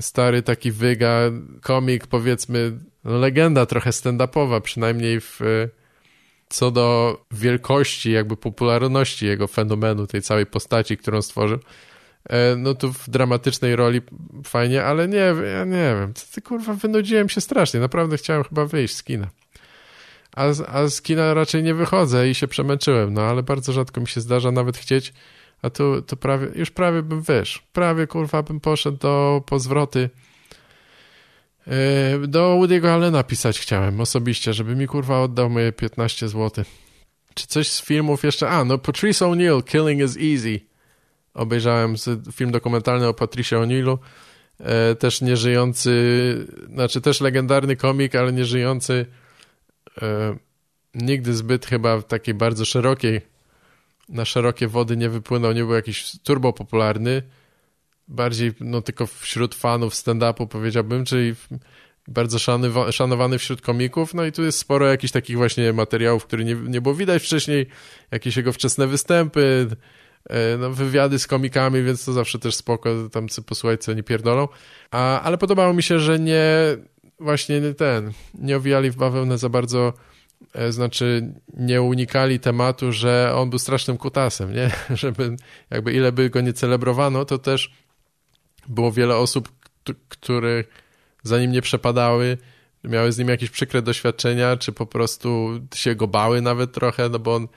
stary taki wyga, komik, powiedzmy, no, legenda trochę stand-upowa, przynajmniej w, co do wielkości, jakby popularności jego fenomenu, tej całej postaci, którą stworzył. E, no tu w dramatycznej roli fajnie, ale nie, ja nie wiem, ty kurwa, wynudziłem się strasznie, naprawdę chciałem chyba wyjść z kina. A, a z kina raczej nie wychodzę i się przemęczyłem, no ale bardzo rzadko mi się zdarza nawet chcieć, a tu, prawie, już prawie bym wyszł, prawie kurwa bym poszedł do pozwroty, do Woody'ego Allena pisać chciałem osobiście, żeby mi kurwa oddał moje 15 zł. Czy coś z filmów jeszcze? A, no Patrice O'Neill, Killing is Easy obejrzałem film dokumentalny o Patricia O'Neillu, e, też nieżyjący, znaczy też legendarny komik, ale nieżyjący e, nigdy zbyt chyba w takiej bardzo szerokiej, na szerokie wody nie wypłynął, nie był jakiś turbo popularny, bardziej no tylko wśród fanów stand-upu powiedziałbym, czyli bardzo szanowany wśród komików, no i tu jest sporo jakichś takich właśnie materiałów, które nie, nie było widać wcześniej, jakieś jego wczesne występy, E, no, wywiady z komikami, więc to zawsze też spoko, tam posłuchać, co oni pierdolą. A, ale podobało mi się, że nie właśnie ten, nie owijali w bawełnę za bardzo, e, znaczy nie unikali tematu, że on był strasznym kutasem, nie? Żeby jakby ile by go nie celebrowano, to też było wiele osób, które za nim nie przepadały, miały z nim jakieś przykre doświadczenia, czy po prostu się go bały nawet trochę, no bo on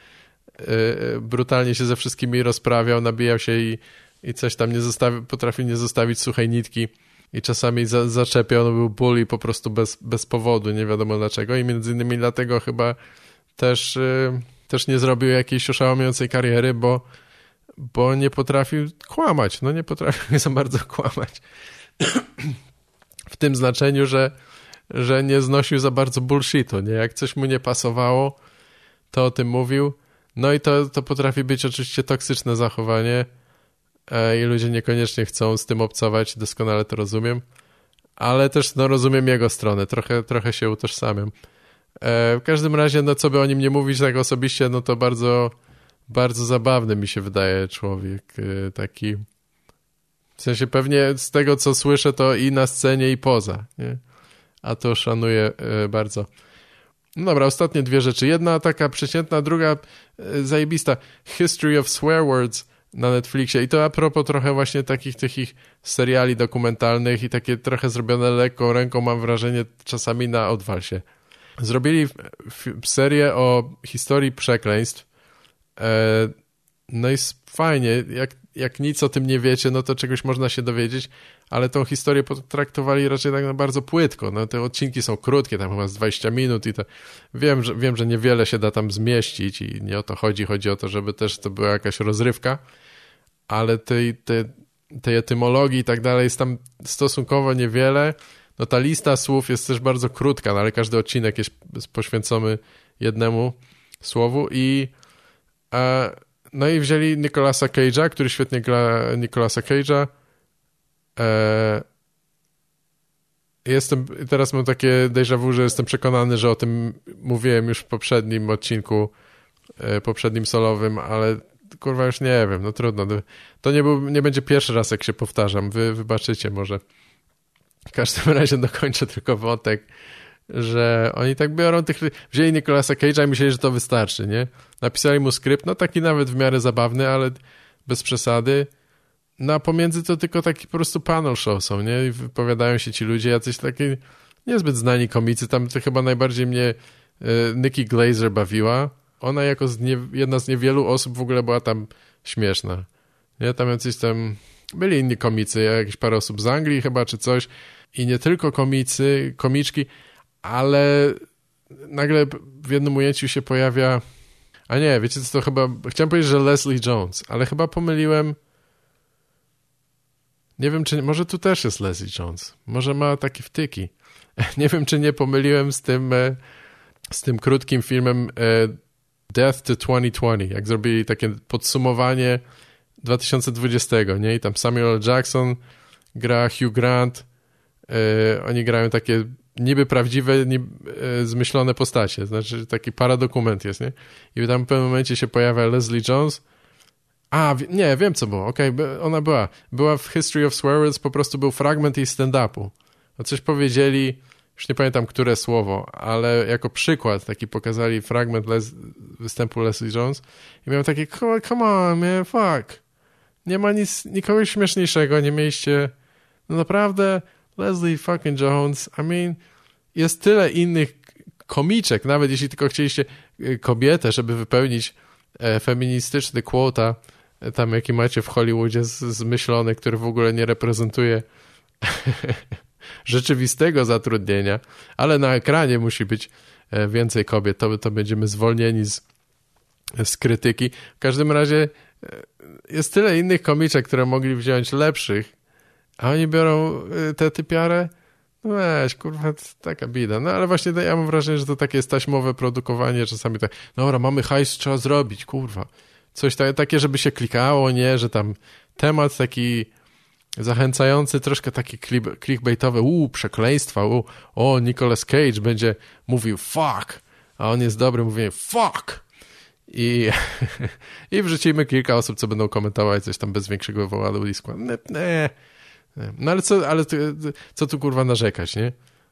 Y, brutalnie się ze wszystkimi rozprawiał, nabijał się i, i coś tam nie zostawi, potrafił nie zostawić suchej nitki i czasami za, zaczepiał, no był bully po prostu bez, bez powodu, nie wiadomo dlaczego. I między innymi dlatego chyba też, y, też nie zrobił jakiejś oszałamiającej kariery, bo, bo nie potrafił kłamać, no nie potrafił za bardzo kłamać. w tym znaczeniu, że, że nie znosił za bardzo bullshitu, nie? Jak coś mu nie pasowało, to o tym mówił, no i to, to potrafi być oczywiście toksyczne zachowanie e, i ludzie niekoniecznie chcą z tym obcować, doskonale to rozumiem, ale też no, rozumiem jego stronę, trochę, trochę się utożsamiam. E, w każdym razie, no co by o nim nie mówić tak osobiście, no to bardzo, bardzo zabawny mi się wydaje człowiek, e, taki... W sensie pewnie z tego, co słyszę, to i na scenie, i poza, nie? A to szanuję bardzo. No dobra, ostatnie dwie rzeczy. Jedna taka przeciętna, druga e, zajebista. History of Swear Words na Netflixie. I to a propos trochę właśnie takich tych ich seriali dokumentalnych i takie trochę zrobione lekką ręką, mam wrażenie, czasami na odwalsie. Zrobili serię o historii przekleństw. E, no i fajnie, jak, jak nic o tym nie wiecie, no to czegoś można się dowiedzieć ale tą historię potraktowali raczej tak bardzo płytko. No, te odcinki są krótkie, tam chyba z 20 minut i to wiem, że, wiem, że niewiele się da tam zmieścić i nie o to chodzi. Chodzi o to, żeby też to była jakaś rozrywka, ale tej, tej, tej etymologii i tak dalej jest tam stosunkowo niewiele. No ta lista słów jest też bardzo krótka, no, ale każdy odcinek jest poświęcony jednemu słowu i no i wzięli Nicolasa Cage'a, który świetnie gra Nicolasa Cage'a E, jestem, teraz mam takie déjà vu, że jestem przekonany, że o tym mówiłem już w poprzednim odcinku, e, poprzednim solowym, ale kurwa już nie wiem, no trudno. To nie, był, nie będzie pierwszy raz, jak się powtarzam, wy wybaczycie może. W każdym razie dokończę tylko wątek, że oni tak biorą tych... Wzięli Nicolasa Cage'a i myśleli, że to wystarczy, nie? Napisali mu skrypt, no taki nawet w miarę zabawny, ale bez przesady no a pomiędzy to tylko taki po prostu panel show są, nie? I wypowiadają się ci ludzie, jacyś taki niezbyt znani komicy. Tam to chyba najbardziej mnie y, Nikki Glazer bawiła. Ona jako z nie, jedna z niewielu osób w ogóle była tam śmieszna. Nie? Tam jacyś tam byli inni komicy, jakieś parę osób z Anglii chyba, czy coś. i nie tylko komicy, komiczki, ale nagle w jednym ujęciu się pojawia a nie, wiecie co, to chyba chciałem powiedzieć, że Leslie Jones, ale chyba pomyliłem nie wiem, czy może tu też jest Leslie Jones. Może ma takie wtyki. Nie wiem, czy nie pomyliłem z tym e, z tym krótkim filmem e, Death to 2020, jak zrobili takie podsumowanie 2020, nie? I tam Samuel Jackson gra Hugh Grant, e, oni grają takie niby prawdziwe, niby, e, zmyślone postacie, znaczy taki paradokument jest, nie? I tam w pewnym momencie się pojawia Leslie Jones, a, nie, wiem co było, okej, okay, ona była, była w History of Swear Words, po prostu był fragment jej stand-upu, o coś powiedzieli, już nie pamiętam, które słowo, ale jako przykład taki pokazali fragment Les występu Leslie Jones i miałem takie, come on, man, fuck. Nie ma nic, nikogo śmieszniejszego, nie mieliście, no naprawdę, Leslie fucking Jones, I mean, jest tyle innych komiczek, nawet jeśli tylko chcieliście y, kobietę, żeby wypełnić e, feministyczny quota, e, tam jaki macie w Hollywoodzie zmyślony, który w ogóle nie reprezentuje rzeczywistego zatrudnienia, ale na ekranie musi być e, więcej kobiet, to, to będziemy zwolnieni z, z krytyki. W każdym razie jest tyle innych komiczek, które mogli wziąć lepszych, a oni biorą e, tę typiarę, no weź, kurwa, taka bida. No ale właśnie ja mam wrażenie, że to takie jest taśmowe produkowanie, czasami tak, dobra, mamy hajs, trzeba zrobić, kurwa. Coś takie, żeby się klikało, nie, że tam temat taki zachęcający, troszkę taki clickbaitowy, uuu, przekleństwa, uuu, o, Nicolas Cage będzie mówił fuck, a on jest dobry, mówi fuck. I, I wrzucimy kilka osób, co będą komentować coś tam bez większego woładu i składu. No ale co, ale co tu kurwa narzekać, nie?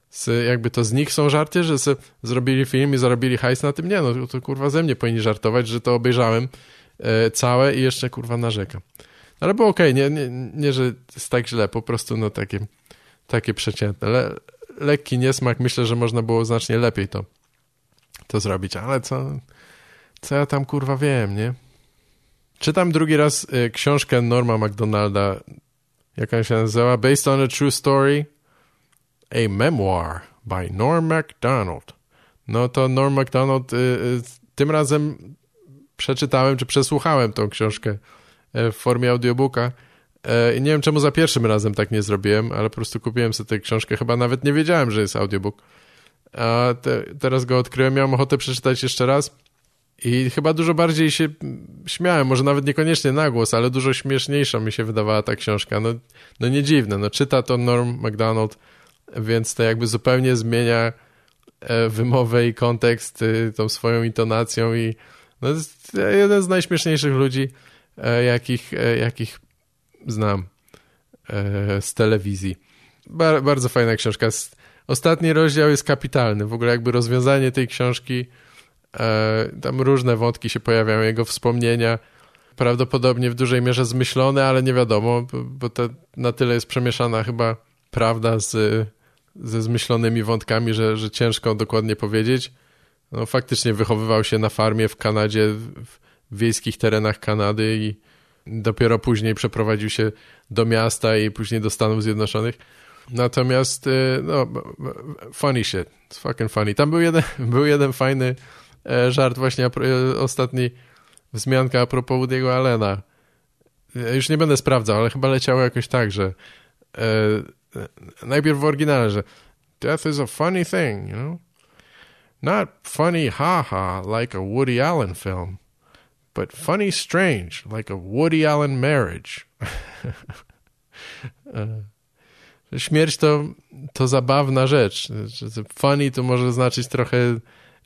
Z, jakby to z nich są żarty, że zrobili film i zarobili hajs na tym? Nie, no to kurwa ze mnie powinni żartować, że to obejrzałem e, całe i jeszcze kurwa narzekam. Ale było okej, okay. nie, nie, nie, że jest tak źle, po prostu no takie, takie przeciętne. Le, lekki niesmak, myślę, że można było znacznie lepiej to, to zrobić, ale co, co ja tam kurwa wiem, nie? Czytam drugi raz y, książkę Norma McDonalda, jak ona się nazywa? Based on a True Story, a Memoir by Norm MacDonald. No to Norm MacDonald y, y, tym razem przeczytałem, czy przesłuchałem tą książkę E, w formie audiobooka. E, I nie wiem, czemu za pierwszym razem tak nie zrobiłem, ale po prostu kupiłem sobie tę książkę. Chyba nawet nie wiedziałem, że jest audiobook. A te, teraz go odkryłem, miałem ochotę przeczytać jeszcze raz. I chyba dużo bardziej się śmiałem, może nawet niekoniecznie na głos, ale dużo śmieszniejsza mi się wydawała ta książka. No, no nie dziwne, no czyta to Norm MacDonald, więc to jakby zupełnie zmienia e, wymowę i kontekst y, tą swoją intonacją i no, jest jeden z najśmieszniejszych ludzi E, jakich, e, jakich znam e, z telewizji. bardzo fajna książka. Ostatni rozdział jest kapitalny. W ogóle jakby rozwiązanie tej książki, tam różne wątki się pojawiają, jego wspomnienia, prawdopodobnie w dużej mierze zmyślone, ale nie wiadomo, bo to na tyle jest przemieszana chyba prawda z, ze zmyślonymi wątkami, że, że ciężko dokładnie powiedzieć. No, faktycznie wychowywał się na farmie w Kanadzie, w, wiejskich terenach Kanady i dopiero później przeprowadził się do miasta i później do Stanów Zjednoczonych. Natomiast, y, no, funny shit. It's fucking funny. Tam był jeden, był jeden fajny e, żart właśnie e, ostatni wzmianka a propos Woody'ego Allena. Już nie będę sprawdzał, ale chyba leciało jakoś tak, że e, najpierw w oryginale, że death is a funny thing, you know? Not funny haha like a Woody Allen film but funny strange, like a Woody Allen marriage. E, śmierć to, to zabawna rzecz. Funny to może znaczyć trochę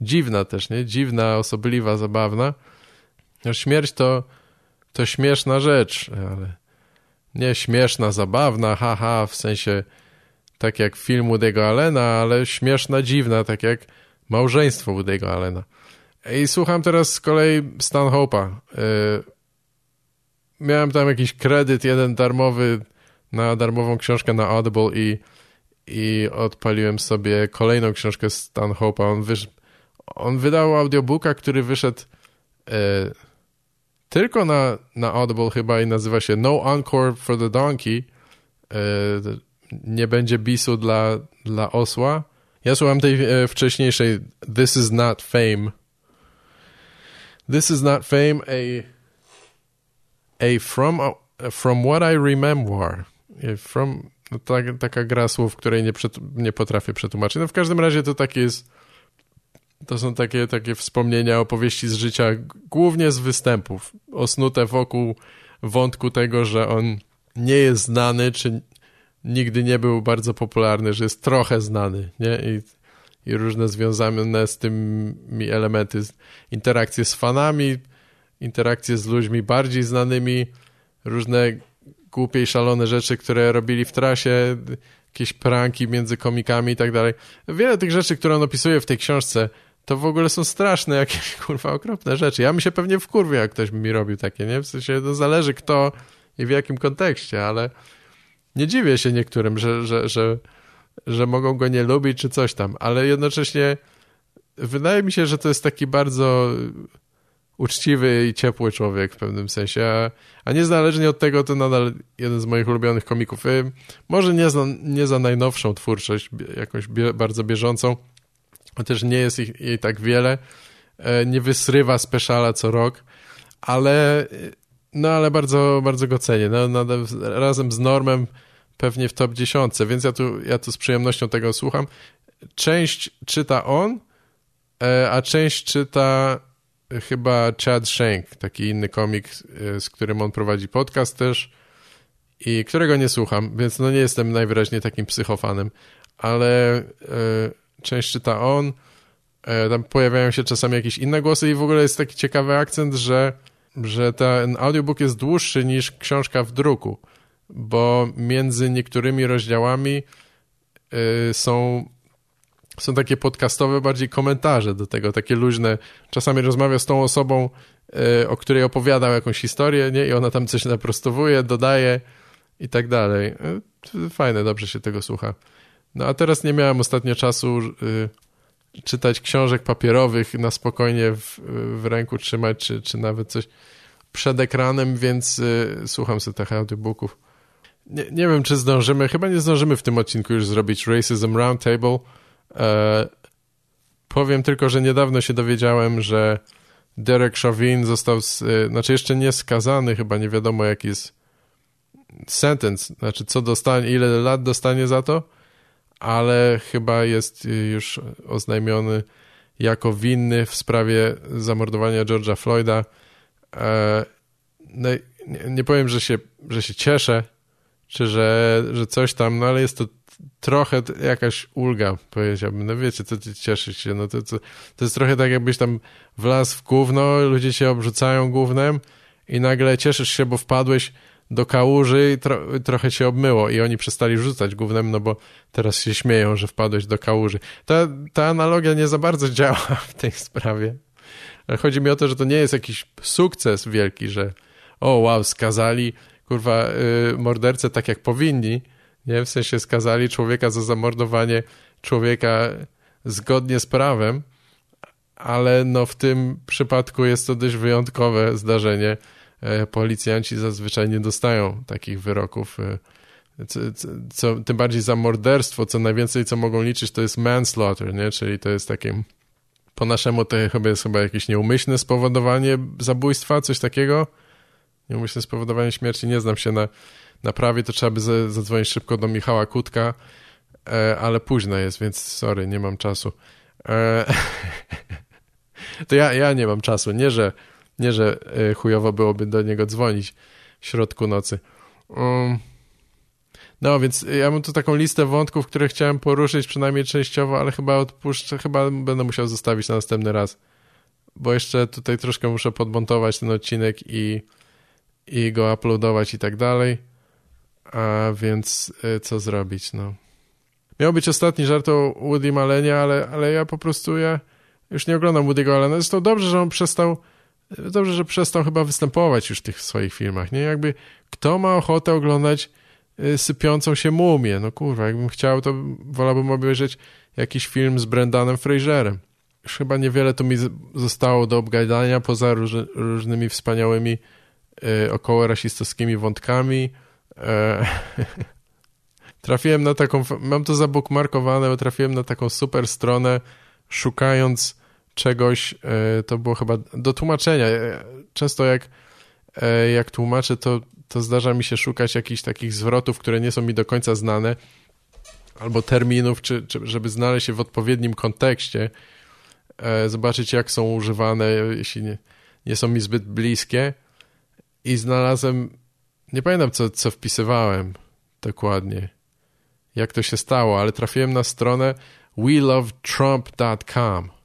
dziwna też, nie? Dziwna, osobliwa, zabawna. No, śmierć to, to śmieszna rzecz, ale nie śmieszna, zabawna, haha, w sensie tak jak film Woody'ego Allena, ale śmieszna, dziwna, tak jak małżeństwo Woody'ego Allena. I słucham teraz z kolei Stanhope'a. Y, miałem tam jakiś kredyt, jeden darmowy, na darmową książkę na Audible i, i odpaliłem sobie kolejną książkę Stanhope'a. On, wysz, on wydał audiobooka, który wyszedł y, tylko na, na Audible chyba i nazywa się No Encore for the Donkey. Y, nie będzie bisu dla, dla osła. Ja słucham tej e, wcześniejszej This is not fame. This is not fame, a, a from, a, from what I remember. From, no, tak, taka gra słów, której nie, nie potrafię przetłumaczyć. No w każdym razie to takie jest to są takie, takie wspomnienia, opowieści z życia, głównie z występów, osnute wokół wątku tego, że on nie jest znany, czy nigdy nie był bardzo popularny, że jest trochę znany, nie? I, i różne związane z tymi elementy, interakcje z fanami, interakcje z ludźmi bardziej znanymi, różne głupie i szalone rzeczy, które robili w trasie, jakieś pranki między komikami i tak dalej. Wiele tych rzeczy, które on opisuje w tej książce, to w ogóle są straszne, jakieś kurwa okropne rzeczy. Ja mi się pewnie wkurwię, jak ktoś mi robił takie, nie? W sensie to zależy kto i w jakim kontekście, ale nie dziwię się niektórym, że, że, że, że mogą go nie lubić czy coś tam, ale jednocześnie wydaje mi się, że to jest taki bardzo uczciwy i ciepły człowiek w pewnym sensie, a, a niezależnie od tego to nadal jeden z moich ulubionych komików. Y, może nie za, nie za najnowszą twórczość, jakąś bie, bardzo bieżącą, chociaż nie jest ich, jej tak wiele, e, nie wysrywa speciala co rok, ale no ale bardzo, bardzo go cenię. No, no, razem z Normem pewnie w top 10, więc ja tu, ja tu z przyjemnością tego słucham. Część czyta on, e, a część czyta chyba Chad Shank, taki inny komik, e, z którym on prowadzi podcast też i którego nie słucham, więc no nie jestem najwyraźniej takim psychofanem, ale część czyta on, e, tam pojawiają się czasami jakieś inne głosy i w ogóle jest taki ciekawy akcent, że, że ten audiobook jest dłuższy niż książka w druku, bo między niektórymi rozdziałami y, są, są takie podcastowe bardziej komentarze do tego, takie luźne. Czasami rozmawia z tą osobą, y, o której opowiadał jakąś historię, nie? I ona tam coś naprostowuje, dodaje i tak dalej. Fajne, dobrze się tego słucha. No a teraz nie miałem ostatnio czasu y, czytać książek papierowych na spokojnie w, w ręku trzymać, czy, czy nawet coś przed ekranem, więc y, słucham sobie tych audiobooków. Nie, nie wiem, czy zdążymy, chyba nie zdążymy w tym odcinku już zrobić Racism Roundtable. E, powiem tylko, że niedawno się dowiedziałem, że Derek Chauvin został, z, y, znaczy jeszcze nie skazany, chyba nie wiadomo jaki jest sentence, znaczy co dostanie, ile lat dostanie za to, ale chyba jest już oznajmiony jako winny w sprawie zamordowania George'a Floyda. E, no, nie, nie powiem, że się, że się cieszę, czy że, że coś tam, no ale jest to trochę jakaś ulga, powiedziałbym. No wiecie, to ty cieszysz się, no to, to, to jest trochę tak, jakbyś tam wlazł w gówno, ludzie cię obrzucają gównem i nagle cieszysz się, bo wpadłeś do kałuży i tro, trochę się obmyło i oni przestali rzucać głównym, no bo teraz się śmieją, że wpadłeś do kałuży. Ta, ta analogia nie za bardzo działa w tej sprawie. Ale chodzi mi o to, że to nie jest jakiś sukces wielki, że o wow, skazali kurwa yy, mordercę tak jak powinni, nie? W sensie skazali człowieka za zamordowanie człowieka zgodnie z prawem, ale no w tym przypadku jest to dość wyjątkowe zdarzenie, policjanci zazwyczaj nie dostają takich wyroków. E, co, co, tym bardziej za morderstwo, co najwięcej, co mogą liczyć, to jest manslaughter, nie? czyli to jest takie, po naszemu to chyba jest chyba jakieś nieumyślne spowodowanie zabójstwa, coś takiego. Nieumyślne spowodowanie śmierci, nie znam się na, na prawie, to trzeba by zadzwonić szybko do Michała Kutka, e, ale późno jest, więc sorry, nie mam czasu. to ja, ja nie mam czasu, nie, że nie, że e, chujowo byłoby do niego dzwonić w środku nocy. Um, no, więc ja mam tu taką listę wątków, które chciałem poruszyć, przynajmniej częściowo, ale chyba odpuszczę, chyba będę musiał zostawić na następny raz. Bo jeszcze tutaj troszkę muszę podmontować ten odcinek i, i go uploadować i tak dalej. A więc e, co zrobić, no. Miał być ostatni żart o Woody Malenie, ale, ale ja po prostu ja już nie oglądam Woody'ego Allena. Zresztą dobrze, że on przestał dobrze, że przestał chyba występować już w tych swoich filmach, nie? Jakby kto ma ochotę oglądać y, sypiącą się mumię? No kurwa, jakbym chciał, to wolałbym obejrzeć jakiś film z Brendanem Fraserem. Już chyba niewiele tu mi zostało do obgadania, poza róż, różnymi wspaniałymi y, około rasistowskimi wątkami. E, trafiłem na taką, mam to zabukmarkowane, bo trafiłem na taką super stronę, szukając czegoś, e, to było chyba do tłumaczenia. E, często jak, e, jak tłumaczę, to, to zdarza mi się szukać jakichś takich zwrotów, które nie są mi do końca znane, albo terminów, czy, czy żeby znaleźć je w odpowiednim kontekście, zobaczyć jak są używane, jeśli nie, nie są mi zbyt bliskie. I znalazłem, nie pamiętam co, co wpisywałem dokładnie, jak to się stało, ale trafiłem na stronę welovetrump.com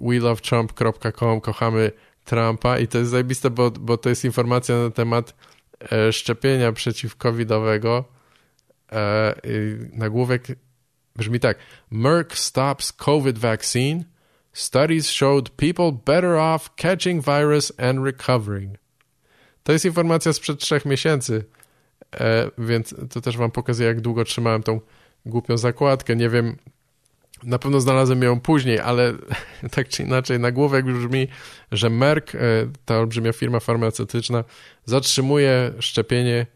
welovetrump.com, kochamy Trumpa i to jest zajebiste, bo, bo to jest informacja na temat e, szczepienia przeciwcovidowego. E, nagłówek brzmi tak. Merck stops COVID vaccine. Studies showed people better off catching virus and recovering. To jest informacja sprzed trzech miesięcy, e, więc to też wam pokazuje, jak długo trzymałem tą głupią zakładkę. Nie wiem, na pewno znalazłem ją później, ale tak czy inaczej nagłówek brzmi, że Merck, e, ta olbrzymia firma farmaceutyczna, zatrzymuje szczepienie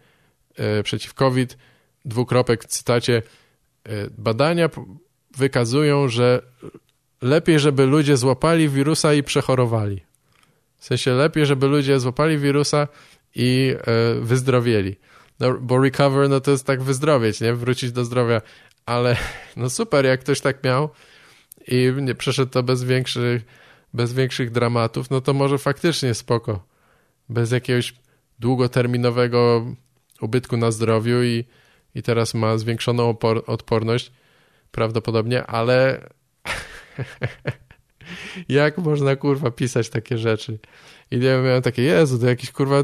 e, przeciw COVID. Dwukropek cytacie. E, badania wykazują, że lepiej, żeby ludzie złapali wirusa i przechorowali. W sensie lepiej, żeby ludzie złapali wirusa i wyzdrowieli. No, bo recover, no to jest tak wyzdrowieć, nie? Wrócić do zdrowia ale no super, jak ktoś tak miał i nie przeszedł to bez większych, bez większych dramatów, no to może faktycznie spoko. Bez jakiegoś długoterminowego ubytku na zdrowiu i, i teraz ma zwiększoną opor odporność prawdopodobnie, ale jak można kurwa pisać takie rzeczy? I ja miałem takie, Jezu, to jakiś kurwa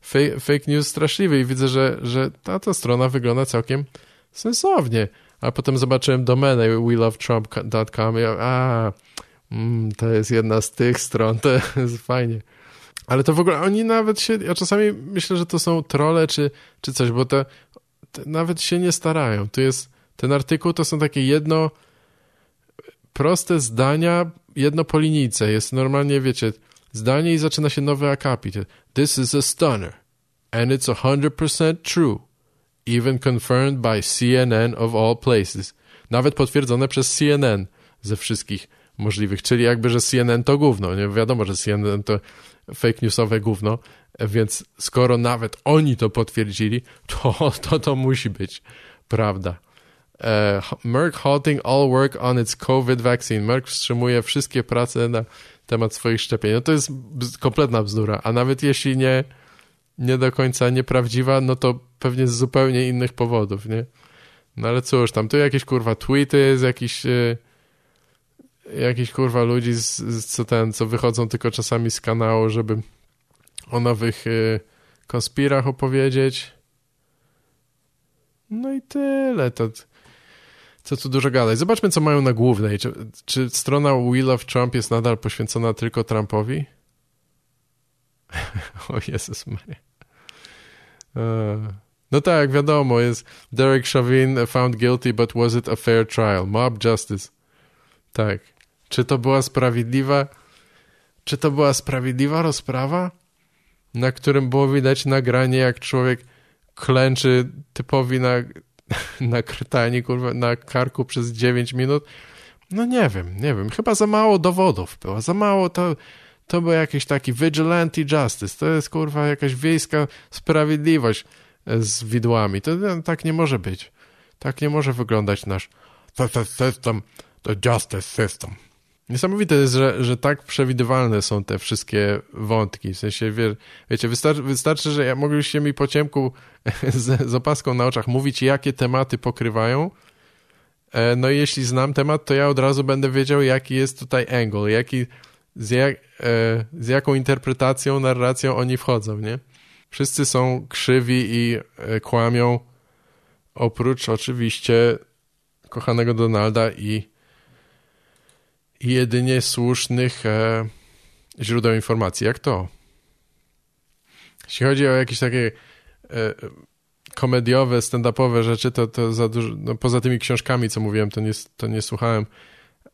fake, fake news straszliwy i widzę, że, że ta, ta strona wygląda całkiem sensownie a potem zobaczyłem domenę welovetrump.com i a, mm, to jest jedna z tych stron, to jest fajnie. Ale to w ogóle oni nawet się, ja czasami myślę, że to są trole czy, czy coś, bo te, te nawet się nie starają. Tu jest, ten artykuł to są takie jedno proste zdania, jedno po linijce. Jest normalnie, wiecie, zdanie i zaczyna się nowy akapit. This is a stunner and it's 100% true even confirmed by CNN of all places. Nawet potwierdzone przez CNN ze wszystkich możliwych, czyli jakby, że CNN to gówno, nie wiadomo, że CNN to fake newsowe gówno, więc skoro nawet oni to potwierdzili, to to, to musi być prawda. Uh, Merck halting all work on its COVID vaccine. Merck wstrzymuje wszystkie prace na temat swoich szczepień. No to jest kompletna bzdura, a nawet jeśli nie, nie do końca nieprawdziwa, no to pewnie z zupełnie innych powodów, nie? No ale cóż, tam tu jakieś kurwa tweety z jakichś e, jakichś kurwa ludzi z, z, co ten, co wychodzą tylko czasami z kanału, żeby o nowych e, konspirach opowiedzieć. No i tyle. To, co tu dużo gadać. Zobaczmy, co mają na głównej. Czy, czy strona Wheel of Trump jest nadal poświęcona tylko Trumpowi? o Jezus Maria. No tak, wiadomo, jest Derek Chauvin found guilty, but was it a fair trial? Mob justice. Tak. Czy to była sprawiedliwa, czy to była sprawiedliwa rozprawa, na którym było widać nagranie, jak człowiek klęczy typowi na, na krytani, kurwa, na karku przez 9 minut? No nie wiem, nie wiem. Chyba za mało dowodów było. Za mało to to był jakiś taki vigilante justice, to jest kurwa jakaś wiejska sprawiedliwość z widłami. To, to tak nie może być. Tak nie może wyglądać nasz system, the justice system. Niesamowite jest, że, że tak przewidywalne są te wszystkie wątki. W sensie, wie, wiecie, wystarczy, wystarczy, że ja mogliście mi po ciemku z, z opaską na oczach mówić, jakie tematy pokrywają. E, no i jeśli znam temat, to ja od razu będę wiedział, jaki jest tutaj angle, jaki, z, jak, e, z jaką interpretacją, narracją oni wchodzą, nie? Wszyscy są krzywi i e, kłamią, oprócz oczywiście kochanego Donalda i, i jedynie słusznych e, źródeł informacji. Jak to? Jeśli chodzi o jakieś takie e, komediowe, stand-upowe rzeczy, to, to za dużo, no poza tymi książkami, co mówiłem, to nie, to nie słuchałem,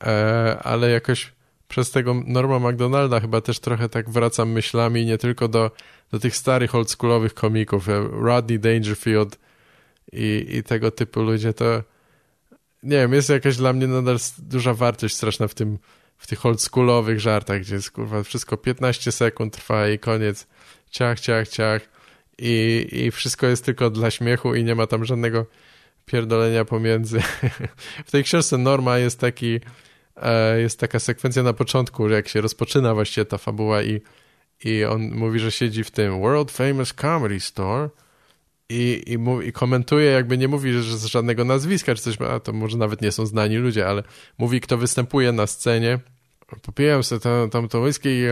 e, ale jakoś przez tego Norma McDonalda chyba też trochę tak wracam myślami nie tylko do, do tych starych oldschoolowych komików. Rodney Dangerfield i, i tego typu ludzie, to nie wiem, jest jakaś dla mnie nadal duża wartość straszna w tym, w tych oldschoolowych żartach, gdzie jest kurwa wszystko 15 sekund trwa i koniec, ciach, ciach, ciach i, i wszystko jest tylko dla śmiechu i nie ma tam żadnego pierdolenia pomiędzy. w tej książce Norma jest taki, e, jest taka sekwencja na początku, jak się rozpoczyna właściwie ta fabuła i, i on mówi, że siedzi w tym World Famous Comedy Store i, i, mówi, i komentuje, jakby nie mówi że z żadnego nazwiska czy coś, a to może nawet nie są znani ludzie, ale mówi, kto występuje na scenie. Popijam sobie tam, tam to whisky i,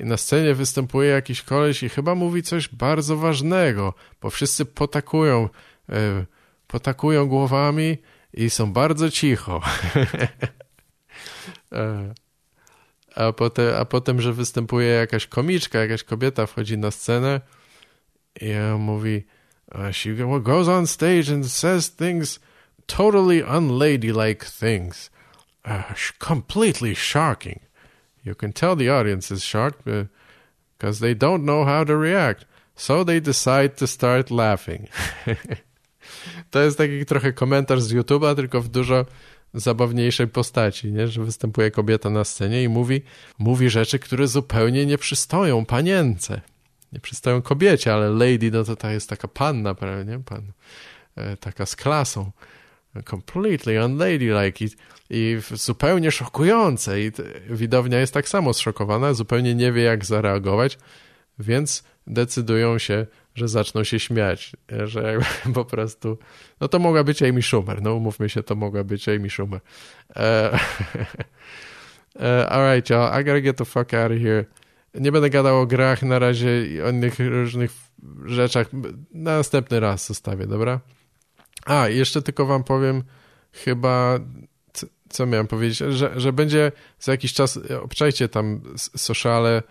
i na scenie występuje jakiś koleś i chyba mówi coś bardzo ważnego, bo wszyscy potakują, e, potakują głowami i są bardzo cicho. e, a, potem, a potem, że występuje jakaś komiczka, jakaś kobieta wchodzi na scenę i mówi Uh, she goes on stage and says things totally unladylike things, uh, completely shocking. You can tell the audience is shocked because they don't know how to react, so they decide to start laughing. to jest taki trochę komentarz z YouTube'a, tylko w dużo zabawniejszej postaci, nie? że występuje kobieta na scenie i mówi, mówi rzeczy, które zupełnie nie przystoją panience nie przystają kobiecie, ale lady, no to ta jest taka panna, prawda, nie? Pan, e, taka z klasą. Completely unladylike i, i zupełnie szokujące. I widownia jest tak samo zszokowana, zupełnie nie wie, jak zareagować, więc decydują się, że zaczną się śmiać, że po prostu, no to mogła być Amy Schumer, no umówmy się, to mogła być Amy Schumer. Uh, uh, all right, y'all, I gotta get the fuck out of here. Nie będę gadał o grach na razie i o innych różnych rzeczach. Następny raz zostawię, dobra? A, jeszcze tylko wam powiem chyba, co miałem powiedzieć, że, że będzie za jakiś czas, obczajcie tam sociale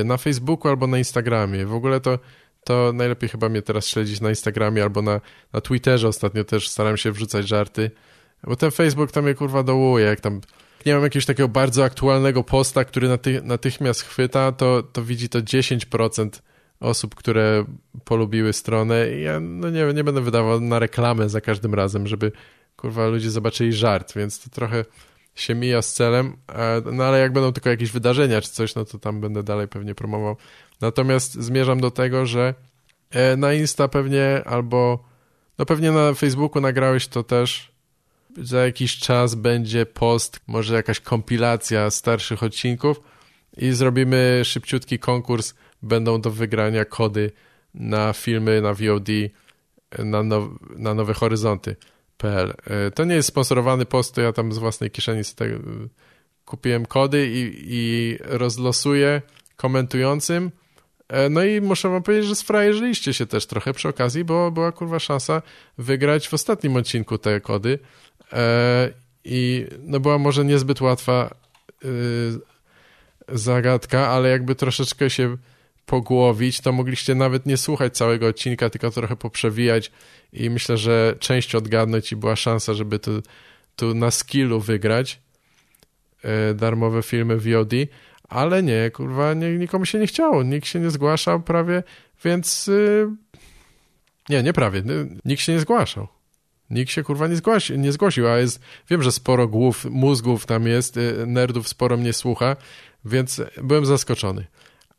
y, na Facebooku albo na Instagramie. W ogóle to, to najlepiej chyba mnie teraz śledzić na Instagramie albo na, na Twitterze. Ostatnio też staram się wrzucać żarty, bo ten Facebook tam mnie kurwa dołuje, jak tam nie mam jakiegoś takiego bardzo aktualnego posta, który naty natychmiast chwyta, to, to widzi to 10% osób, które polubiły stronę. I ja no nie, nie będę wydawał na reklamę za każdym razem, żeby kurwa ludzie zobaczyli żart, więc to trochę się mija z celem, no ale jak będą tylko jakieś wydarzenia czy coś, no to tam będę dalej pewnie promował. Natomiast zmierzam do tego, że e, na Insta pewnie albo no pewnie na Facebooku nagrałeś to też za jakiś czas będzie post, może jakaś kompilacja starszych odcinków i zrobimy szybciutki konkurs. Będą do wygrania kody na filmy na VOD na, now, na Nowe Horyzonty.pl. E, to nie jest sponsorowany post, to ja tam z własnej kieszeni sobie e, kupiłem kody i, i rozlosuję komentującym. E, no i muszę wam powiedzieć, że sfrajerzyliście się też trochę przy okazji, bo była kurwa szansa wygrać w ostatnim odcinku te kody. I no była może niezbyt łatwa zagadka, ale jakby troszeczkę się pogłowić, to mogliście nawet nie słuchać całego odcinka, tylko trochę poprzewijać i myślę, że część odgadnąć i była szansa, żeby tu, tu na skillu wygrać e, darmowe filmy VOD, ale nie, kurwa, nie, nikomu się nie chciało, nikt się nie zgłaszał prawie, więc nie, nie prawie, nikt się nie zgłaszał. Nikt się kurwa nie, zgłosi, nie zgłosił, a jest, wiem, że sporo głów, mózgów tam jest, y, nerdów sporo mnie słucha, więc byłem zaskoczony.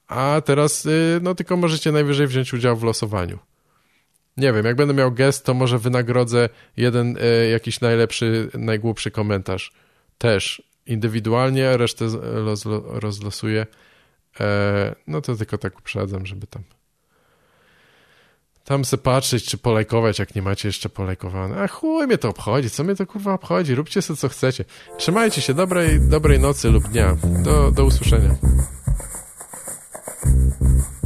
A teraz, y, no tylko możecie najwyżej wziąć udział w losowaniu. Nie wiem, jak będę miał gest, to może wynagrodzę jeden y, jakiś najlepszy, najgłupszy komentarz. Też indywidualnie, resztę rozlosuję. E, no to tylko tak uprzedzam, żeby tam tam se patrzeć, czy polajkować, jak nie macie jeszcze polajkowane. A chuj mnie to obchodzi, co mnie to kurwa obchodzi, róbcie sobie co chcecie. Trzymajcie się, dobrej, dobrej nocy lub dnia. Do, do usłyszenia. Thank you.